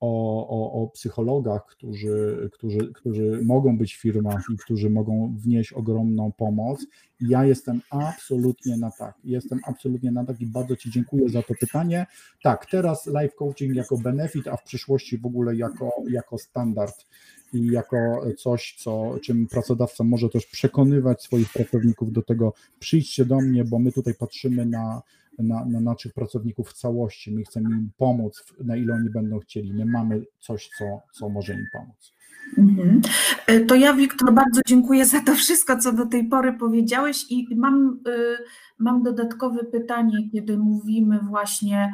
[SPEAKER 1] o, o, o psychologach, którzy, którzy, którzy mogą być w firmach i którzy mogą wnieść ogromną pomoc. Ja jestem absolutnie na tak. Jestem absolutnie na tak i bardzo Ci dziękuję za to pytanie. Tak, teraz life coaching jako benefit, a w przyszłości w ogóle jako, jako standard i jako coś, co, czym pracodawca może też przekonywać swoich pracowników do tego, przyjdźcie do mnie, bo my tutaj patrzymy na na, na naszych pracowników w całości. My chcemy im pomóc, na ile oni będą chcieli. My mamy coś, co, co może im pomóc.
[SPEAKER 2] Mhm. E, to ja, Wiktor, bardzo dziękuję za to wszystko, co do tej pory powiedziałeś i mam, y, mam dodatkowe pytanie, kiedy mówimy właśnie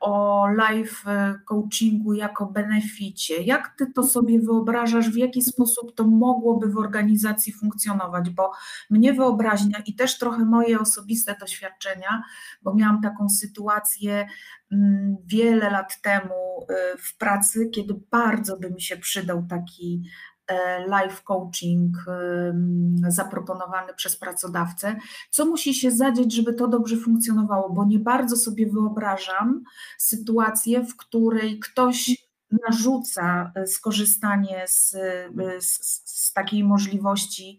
[SPEAKER 2] o live e, coachingu jako beneficie. Jak ty to sobie wyobrażasz, w jaki sposób to mogłoby w organizacji funkcjonować? Bo mnie wyobraźnia i też trochę moje osobiste doświadczenia, bo miałam taką sytuację mm, wiele lat temu e, w pracy, kiedy bardzo by mi się przydał taki E, life coaching zaproponowany przez pracodawcę. Co musi się zadzieć, żeby to dobrze funkcjonowało? Bo nie bardzo sobie wyobrażam sytuację, w której ktoś narzuca e, skorzystanie z, e, z, z takiej możliwości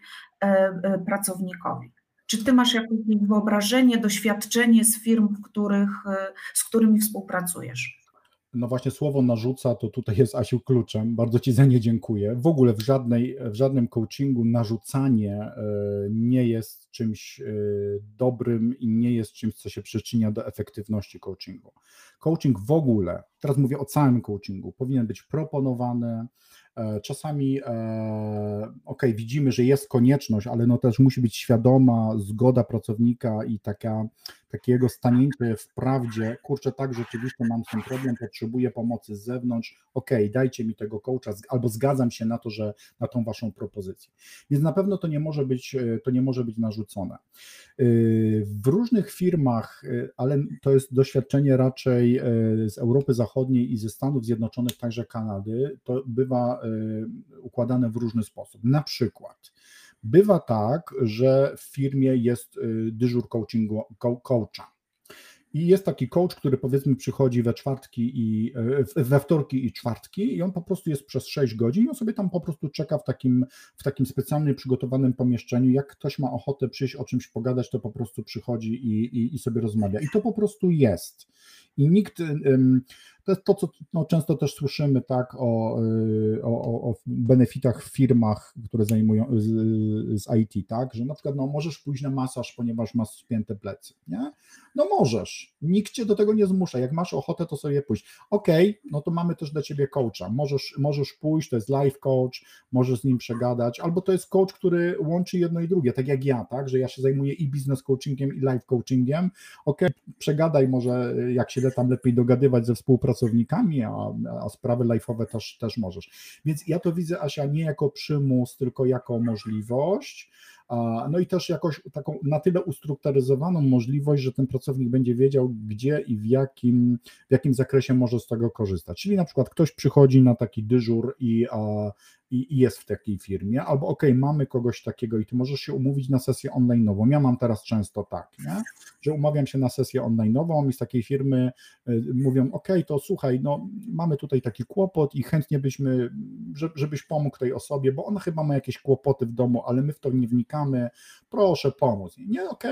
[SPEAKER 2] pracownikowi. Czy ty masz jakieś wyobrażenie, doświadczenie z firm, których, z którymi współpracujesz?
[SPEAKER 1] No właśnie słowo narzuca to tutaj jest Asiu kluczem. Bardzo Ci za nie dziękuję. W ogóle w, żadnej, w żadnym coachingu narzucanie e, nie jest czymś e, dobrym i nie jest czymś, co się przyczynia do efektywności coachingu. Coaching w ogóle, teraz mówię o całym coachingu, powinien być proponowany, E, czasami, ok, widzimy, że jest konieczność, ale no też musi być świadoma zgoda pracownika i taka, takiego stanięcie w prawdzie, kurczę, tak, rzeczywiście mam tym problem, potrzebuję pomocy z zewnątrz, ok, dajcie mi tego coacha, albo zgadzam się na to, że na tą waszą propozycję. Więc na pewno to nie może być, e, to nie może być narzucone. W różnych firmach, ale to jest doświadczenie raczej z Europy Zachodniej i ze Stanów Zjednoczonych, także Kanady, to bywa układane w różny sposób. Na przykład bywa tak, że w firmie jest y, dyżur coachingu, coacha. I jest taki coach, który powiedzmy przychodzi we czwartki i y, we wtorki i czwartki i on po prostu jest przez 6 godzin i on sobie tam po prostu czeka w takim, w takim specjalnie przygotowanym pomieszczeniu. Jak ktoś ma ochotę przyjść o czymś pogadać, to po prostu przychodzi i, i, i sobie rozmawia. I to po prostu jest. I nikt, to jest to, co no, często też słyszymy tak o, y, o, o benefitach w firmach, które zajmują z, z, IT, tak, że na przykład no, możesz pójść na masaż, ponieważ masz spięte plecy, nie? No możesz, nikt cię do tego nie zmusza, jak masz ochotę, to sobie pójść. Okej, okay, no to mamy też dla ciebie coacha, możesz, możesz pójść, to jest life coach, możesz z nim przegadać, albo to jest coach, który łączy jedno i drugie, tak jak ja, tak, że ja się zajmuję i business coachingiem, i life coachingiem, okej, okay, przegadaj może, jak się tam lepiej dogadywać ze współpracownikami, a, a sprawy life'owe też, też możesz. Więc ja to widzę, Asia, nie jako przymus, tylko jako możliwość, no i też jakoś taką na tyle ustrukturyzowaną możliwość, że ten pracownik będzie wiedział, gdzie i w jakim, w jakim zakresie może z tego korzystać. Czyli na przykład ktoś przychodzi na taki dyżur i, i, jest w takiej firmie, albo ok, mamy kogoś takiego i ty możesz się umówić na sesję online'ową. Ja mam teraz często tak, nie? że umawiam się na sesję online'ową i z takiej firmy y, mówią, ok, to słuchaj, no mamy tutaj taki kłopot i chętnie byśmy, żebyś pomógł tej osobie, bo ona chyba ma jakieś kłopoty w domu, ale my w to nie wnikamy, proszę pomóc. Nie, ok,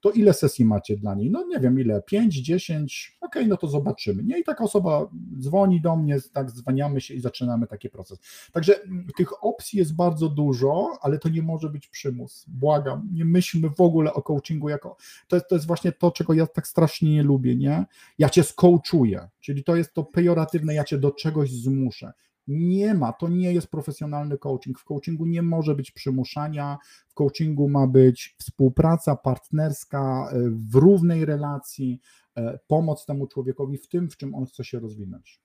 [SPEAKER 1] to ile sesji macie dla niej? No nie wiem ile, 5, 10, ok, no to zobaczymy. Nie, i taka osoba dzwoni do mnie, tak zwaniamy się i zaczynamy taki proces. Także tych opcji jest bardzo dużo, ale to nie może być przymus. Błagam, nie myślmy w ogóle o coachingu jako. To jest, to jest właśnie to, czego ja tak strasznie nie lubię, nie? Ja cię skołczuję, czyli to jest to pejoratywne, ja cię do czegoś zmuszę. Nie ma, to nie jest profesjonalny coaching. W coachingu nie może być przymuszania, w coachingu ma być współpraca partnerska e, w równej relacji, E, pomoc temu człowiekowi w tym, w czym on chce się rozwinąć.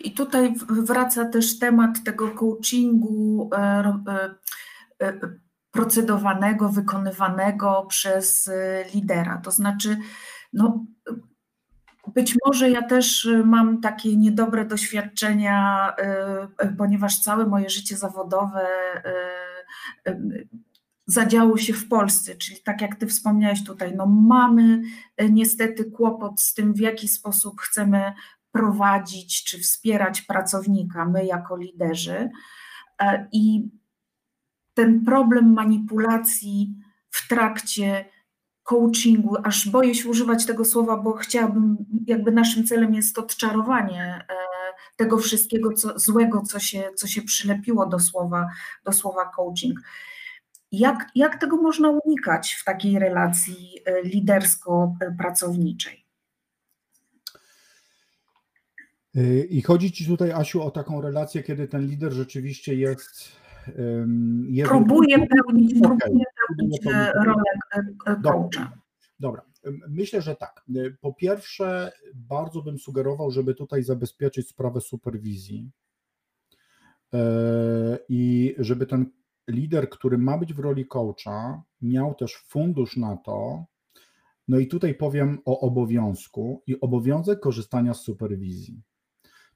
[SPEAKER 2] I tutaj wraca też temat tego coachingu e, procedowanego, wykonywanego przez lidera. To znaczy, no, być może ja też mam takie niedobre doświadczenia, ponieważ całe moje życie zawodowe zadziało się w Polsce, czyli tak jak Ty wspomniałeś tutaj, no mamy niestety kłopot z tym, w jaki sposób chcemy prowadzić czy wspierać pracownika, my jako liderzy. E, I ten problem manipulacji w trakcie coachingu, aż boję się używać tego słowa, bo chciałabym, jakby naszym celem jest odczarowanie e, tego wszystkiego co, złego, co się, co się przylepiło do słowa, do słowa coaching. Jak, jak tego można unikać w takiej relacji e, lidersko-pracowniczej?
[SPEAKER 1] Y, I chodzi Ci tutaj, Asiu, o taką relację, kiedy ten lider rzeczywiście jest.
[SPEAKER 2] jest próbuje pełnić, okay. próbuje pełnić e, rolę e, coacha.
[SPEAKER 1] Dobra. Myślę, że tak. Po pierwsze, bardzo bym sugerował, żeby tutaj zabezpieczyć sprawę superwizji i żeby ten lider, który ma być w roli coacha, miał też fundusz na to. No i tutaj powiem o obowiązku i obowiązek korzystania z superwizji.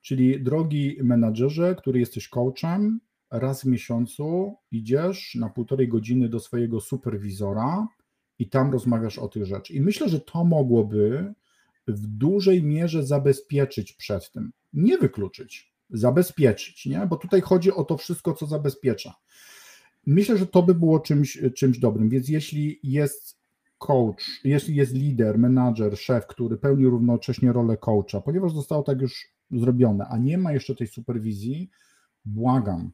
[SPEAKER 1] Czyli drogi menadżerze, który jesteś coachem, raz w miesiącu idziesz na półtorej godziny do swojego superwizora i tam rozmawiasz o tych rzeczach. I myślę, że to mogłoby w dużej mierze zabezpieczyć przed tym. Nie wykluczyć, zabezpieczyć, nie? Bo tutaj chodzi o to wszystko, co zabezpiecza. Myślę, że to by było czymś, czymś dobrym, więc jeśli jest coach, jeśli jest lider, menadżer, szef, który pełni równocześnie rolę coacha, ponieważ zostało tak już zrobione, a nie ma jeszcze tej superwizji, błagam,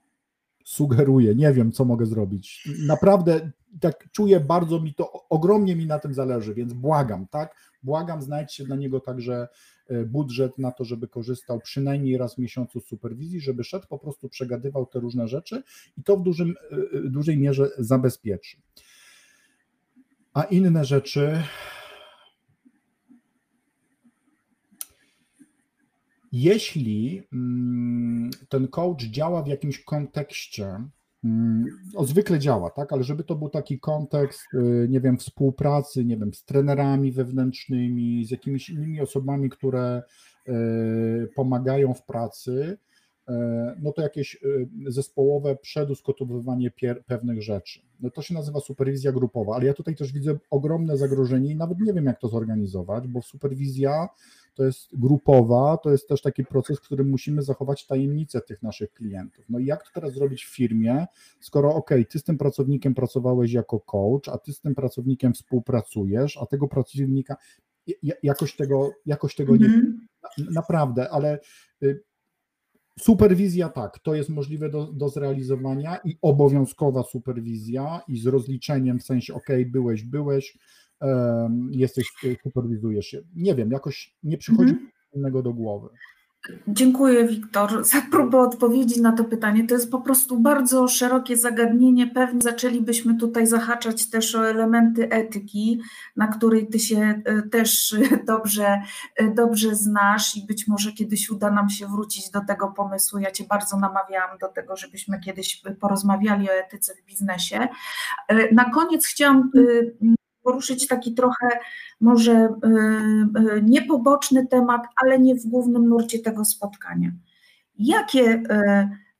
[SPEAKER 1] sugeruję, nie wiem, co mogę zrobić. Naprawdę tak czuję, bardzo mi to, ogromnie mi na tym zależy, więc błagam, tak? Błagam, znajdźcie dla niego także e, budżet na to, żeby korzystał przynajmniej raz w miesiącu z superwizji, żeby szedł, po prostu przegadywał te różne rzeczy i to w dużym, e, e, dużej mierze zabezpieczy. A inne rzeczy, jeśli mm, ten coach działa w jakimś kontekście, mm, o, zwykle działa, tak, ale żeby to był taki kontekst, y, nie wiem, współpracy, nie wiem, z trenerami wewnętrznymi, z jakimiś innymi osobami, które y, pomagają w pracy, y, no to jakieś zespołowe przedyskutowywanie pewnych rzeczy. No to się nazywa superwizja grupowa, ale ja tutaj też widzę ogromne zagrożenie i nawet nie wiem, jak to zorganizować, bo superwizja to jest grupowa, to jest też taki proces, w którym musimy zachować tajemnicę tych naszych klientów. No i jak to teraz zrobić w firmie, skoro ok, ty z tym pracownikiem pracowałeś jako coach, a ty z tym pracownikiem współpracujesz, a tego pracownika jakoś tego, jakoś tego nie mm. naprawdę, ale y, superwizja tak, to jest możliwe do, do zrealizowania i obowiązkowa superwizja i z rozliczeniem w sensie ok, byłeś, byłeś, jesteś, y, superwizujesz się. Nie wiem, jakoś nie przychodzi mm. innego do głowy.
[SPEAKER 2] Dziękuję, Wiktor, za próbę odpowiedzi na to pytanie. To jest po prostu bardzo szerokie zagadnienie. Pewnie zaczęlibyśmy tutaj zahaczać też o elementy etyki, na której ty się e, też dobrze, e, dobrze znasz i być może kiedyś uda nam się wrócić do tego pomysłu. Ja cię bardzo namawiałam do tego, żebyśmy kiedyś porozmawiali o etyce w biznesie. E, na koniec chciałam poruszyć taki trochę może y, y, niepoboczny temat, ale nie w głównym nurcie tego spotkania. Jakie y,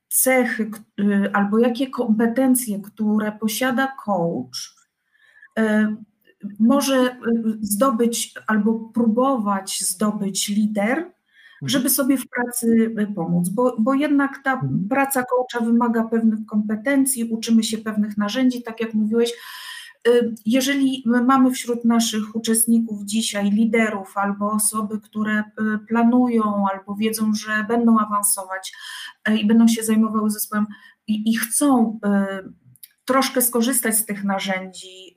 [SPEAKER 2] cechy albo jakie kompetencje, które posiada coach, może zdobyć albo próbować zdobyć lider, mhm. żeby sobie w pracy pomóc, bo, bo jednak ta mhm. praca coacha wymaga pewnych kompetencji, uczymy się pewnych narzędzi, tak jak mówiłeś, jeżeli mamy wśród naszych uczestników dzisiaj liderów albo osoby, które y, planują albo wiedzą, że będą awansować y, i będą się zajmowały zespołem i, i chcą troszkę skorzystać z tych narzędzi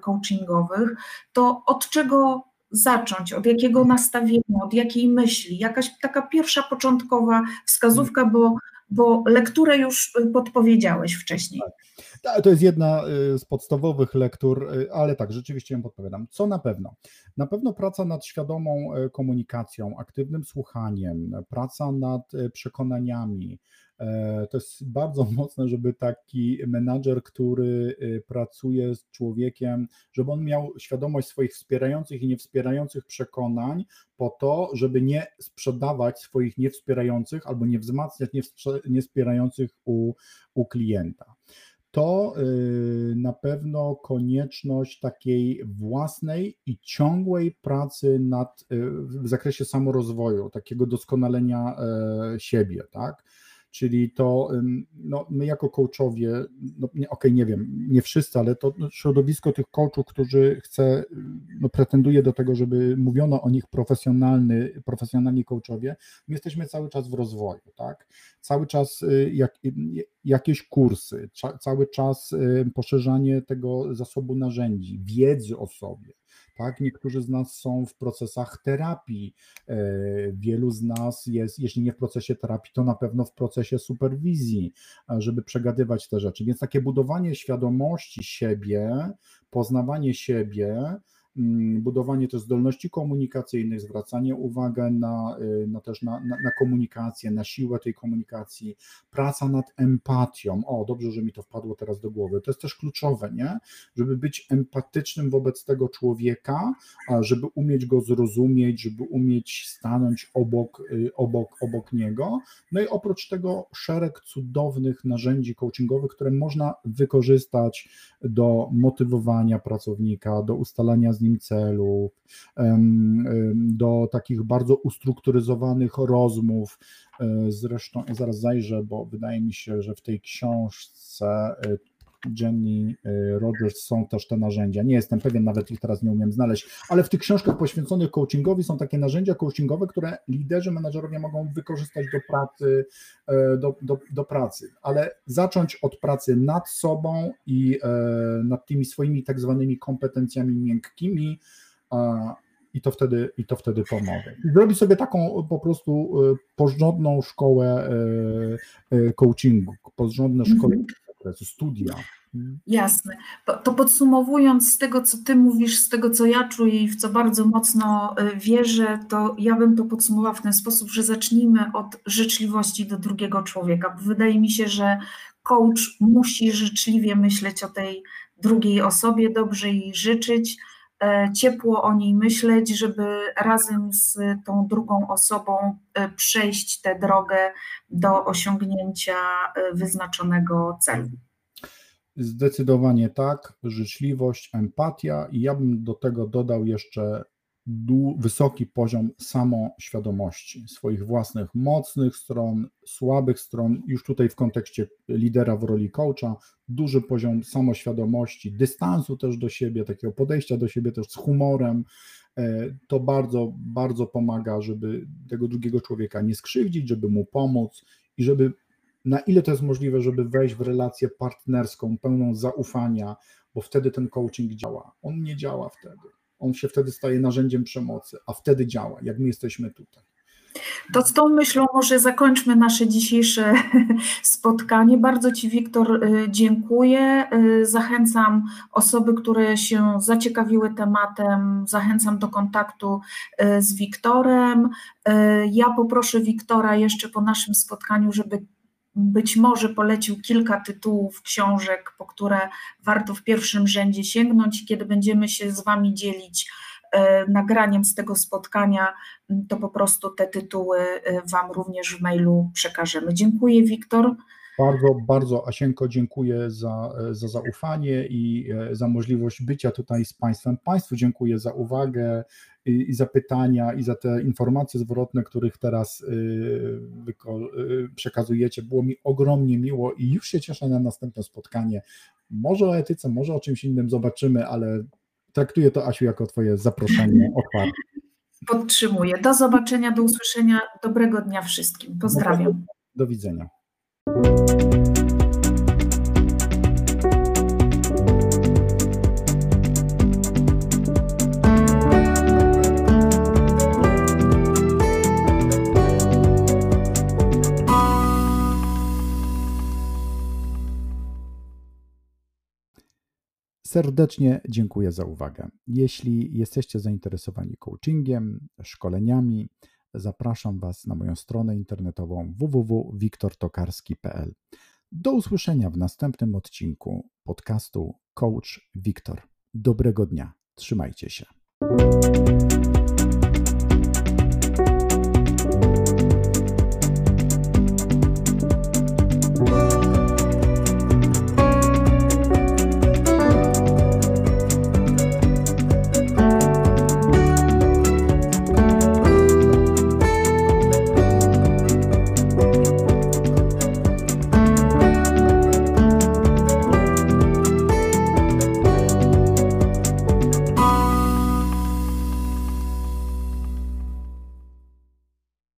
[SPEAKER 2] coachingowych, to od czego zacząć, od jakiego nastawienia, od jakiej myśli, jakaś taka pierwsza początkowa wskazówka, bo, bo lekturę już podpowiedziałeś wcześniej. Tak.
[SPEAKER 1] To jest jedna y, z podstawowych lektur, y, ale tak, rzeczywiście ją podpowiadam. Co na pewno? Na pewno praca nad świadomą y, komunikacją, aktywnym słuchaniem, praca nad przekonaniami. E, to jest bardzo mocne, żeby taki menadżer, który pracuje z człowiekiem, żeby on miał świadomość swoich wspierających i niewspierających przekonań, po to, żeby nie sprzedawać swoich niewspierających albo nie wzmacniać niewspierających u, u klienta to y, na pewno konieczność takiej własnej i ciągłej pracy nad, y, w zakresie samorozwoju, takiego doskonalenia e, siebie, tak? Czyli to no, my jako coachowie, no, okej, okay, nie wiem, nie wszyscy, ale to środowisko tych coachów, którzy chce, no, pretenduje do tego, żeby mówiono o nich profesjonalny, profesjonalni coachowie, my jesteśmy cały czas w rozwoju, tak? Cały czas y, jak, y, jakieś kursy, cały czas y, poszerzanie tego zasobu narzędzi, wiedzy o sobie tak? Niektórzy z nas są w procesach terapii, e, wielu z nas jest, jeśli nie w procesie terapii, to na pewno w procesie superwizji, żeby przegadywać te rzeczy. Więc takie budowanie świadomości siebie, poznawanie siebie, budowanie też zdolności komunikacyjnych, zwracanie uwagi na, y, na też na, na, na, komunikację, na siłę tej komunikacji, praca nad empatią. O, dobrze, że mi to wpadło teraz do głowy. To jest też kluczowe, nie? Żeby być empatycznym wobec tego człowieka, żeby umieć go zrozumieć, żeby umieć stanąć obok, y, obok, obok niego. No i oprócz tego szereg cudownych narzędzi coachingowych, które można wykorzystać do motywowania pracownika, do ustalania z nim celów, do takich bardzo ustrukturyzowanych rozmów. E, zresztą zaraz zajrzę, bo wydaje mi się, że w tej książce e, Jenny e, Rogers są też te narzędzia. Nie jestem pewien, nawet ich teraz nie umiem znaleźć, ale w tych książkach poświęconych coachingowi są takie narzędzia coachingowe, które liderzy, menadżerowie mogą wykorzystać do pracy, e, do, do, do pracy, ale zacząć od pracy nad sobą i e, nad tymi swoimi tak zwanymi kompetencjami miękkimi, i to wtedy, i to wtedy pomoże. Zrobi sobie taką po prostu porządną szkołę coachingu, porządne szkoły zakresu studia.
[SPEAKER 2] Jasne. To podsumowując z tego, co Ty mówisz, z tego, co ja czuję i w co bardzo mocno y, wierzę, to ja bym to podsumowała w ten sposób, że zacznijmy od życzliwości do drugiego człowieka, wydaje mi się, że coach musi życzliwie myśleć o tej drugiej osobie, dobrze jej życzyć, ciepło o niej myśleć, żeby razem z tą drugą osobą e, przejść tę drogę do osiągnięcia e, wyznaczonego celu.
[SPEAKER 1] Zdecydowanie tak, życzliwość, empatia i ja bym do tego dodał jeszcze wysoki poziom samoświadomości swoich własnych mocnych stron, słabych stron, już tutaj w kontekście lidera w roli coacha, duży poziom samoświadomości, dystansu też do siebie, takiego podejścia do siebie też z humorem, to bardzo, bardzo pomaga, żeby tego drugiego człowieka nie skrzywdzić, żeby mu pomóc i żeby na ile to jest możliwe, żeby wejść w relację partnerską, pełną zaufania, bo wtedy ten coaching działa. On nie działa wtedy. On się wtedy staje narzędziem przemocy, a wtedy działa, jak my jesteśmy tutaj.
[SPEAKER 2] To z tą myślą może zakończmy nasze dzisiejsze spotkanie. Bardzo Ci, Wiktor, y, dziękuję. Y, zachęcam osoby, które się zaciekawiły tematem, zachęcam do kontaktu y, z Wiktorem. Ja poproszę Wiktora jeszcze po naszym spotkaniu, żeby być może polecił kilka tytułów książek, po które warto w pierwszym rzędzie sięgnąć. Kiedy będziemy się z Wami dzielić e, nagraniem z tego spotkania, to po prostu te tytuły e, Wam również w mailu przekażemy. Dziękuję, Wiktor.
[SPEAKER 1] Bardzo, bardzo Asienko dziękuję za, za zaufanie i e, za możliwość bycia tutaj z Państwem. Państwu dziękuję za uwagę i, i za pytania i za te informacje zwrotne, których teraz y, y, przekazujecie. Było mi ogromnie miło i już się cieszę na następne spotkanie. Może o etyce, może o czymś innym zobaczymy, ale traktuję to Asiu jako Twoje zaproszenie otwarte.
[SPEAKER 2] Podtrzymuję. Do zobaczenia, do usłyszenia. Dobrego dnia wszystkim. Pozdrawiam.
[SPEAKER 1] Do widzenia. Serdecznie dziękuję za uwagę. Jeśli jesteście zainteresowani coachingiem, szkoleniami, zapraszam Was na moją stronę internetową www.wiktortokarski.pl. Do usłyszenia w następnym odcinku podcastu Coach Wiktor. Dobrego dnia. Trzymajcie się.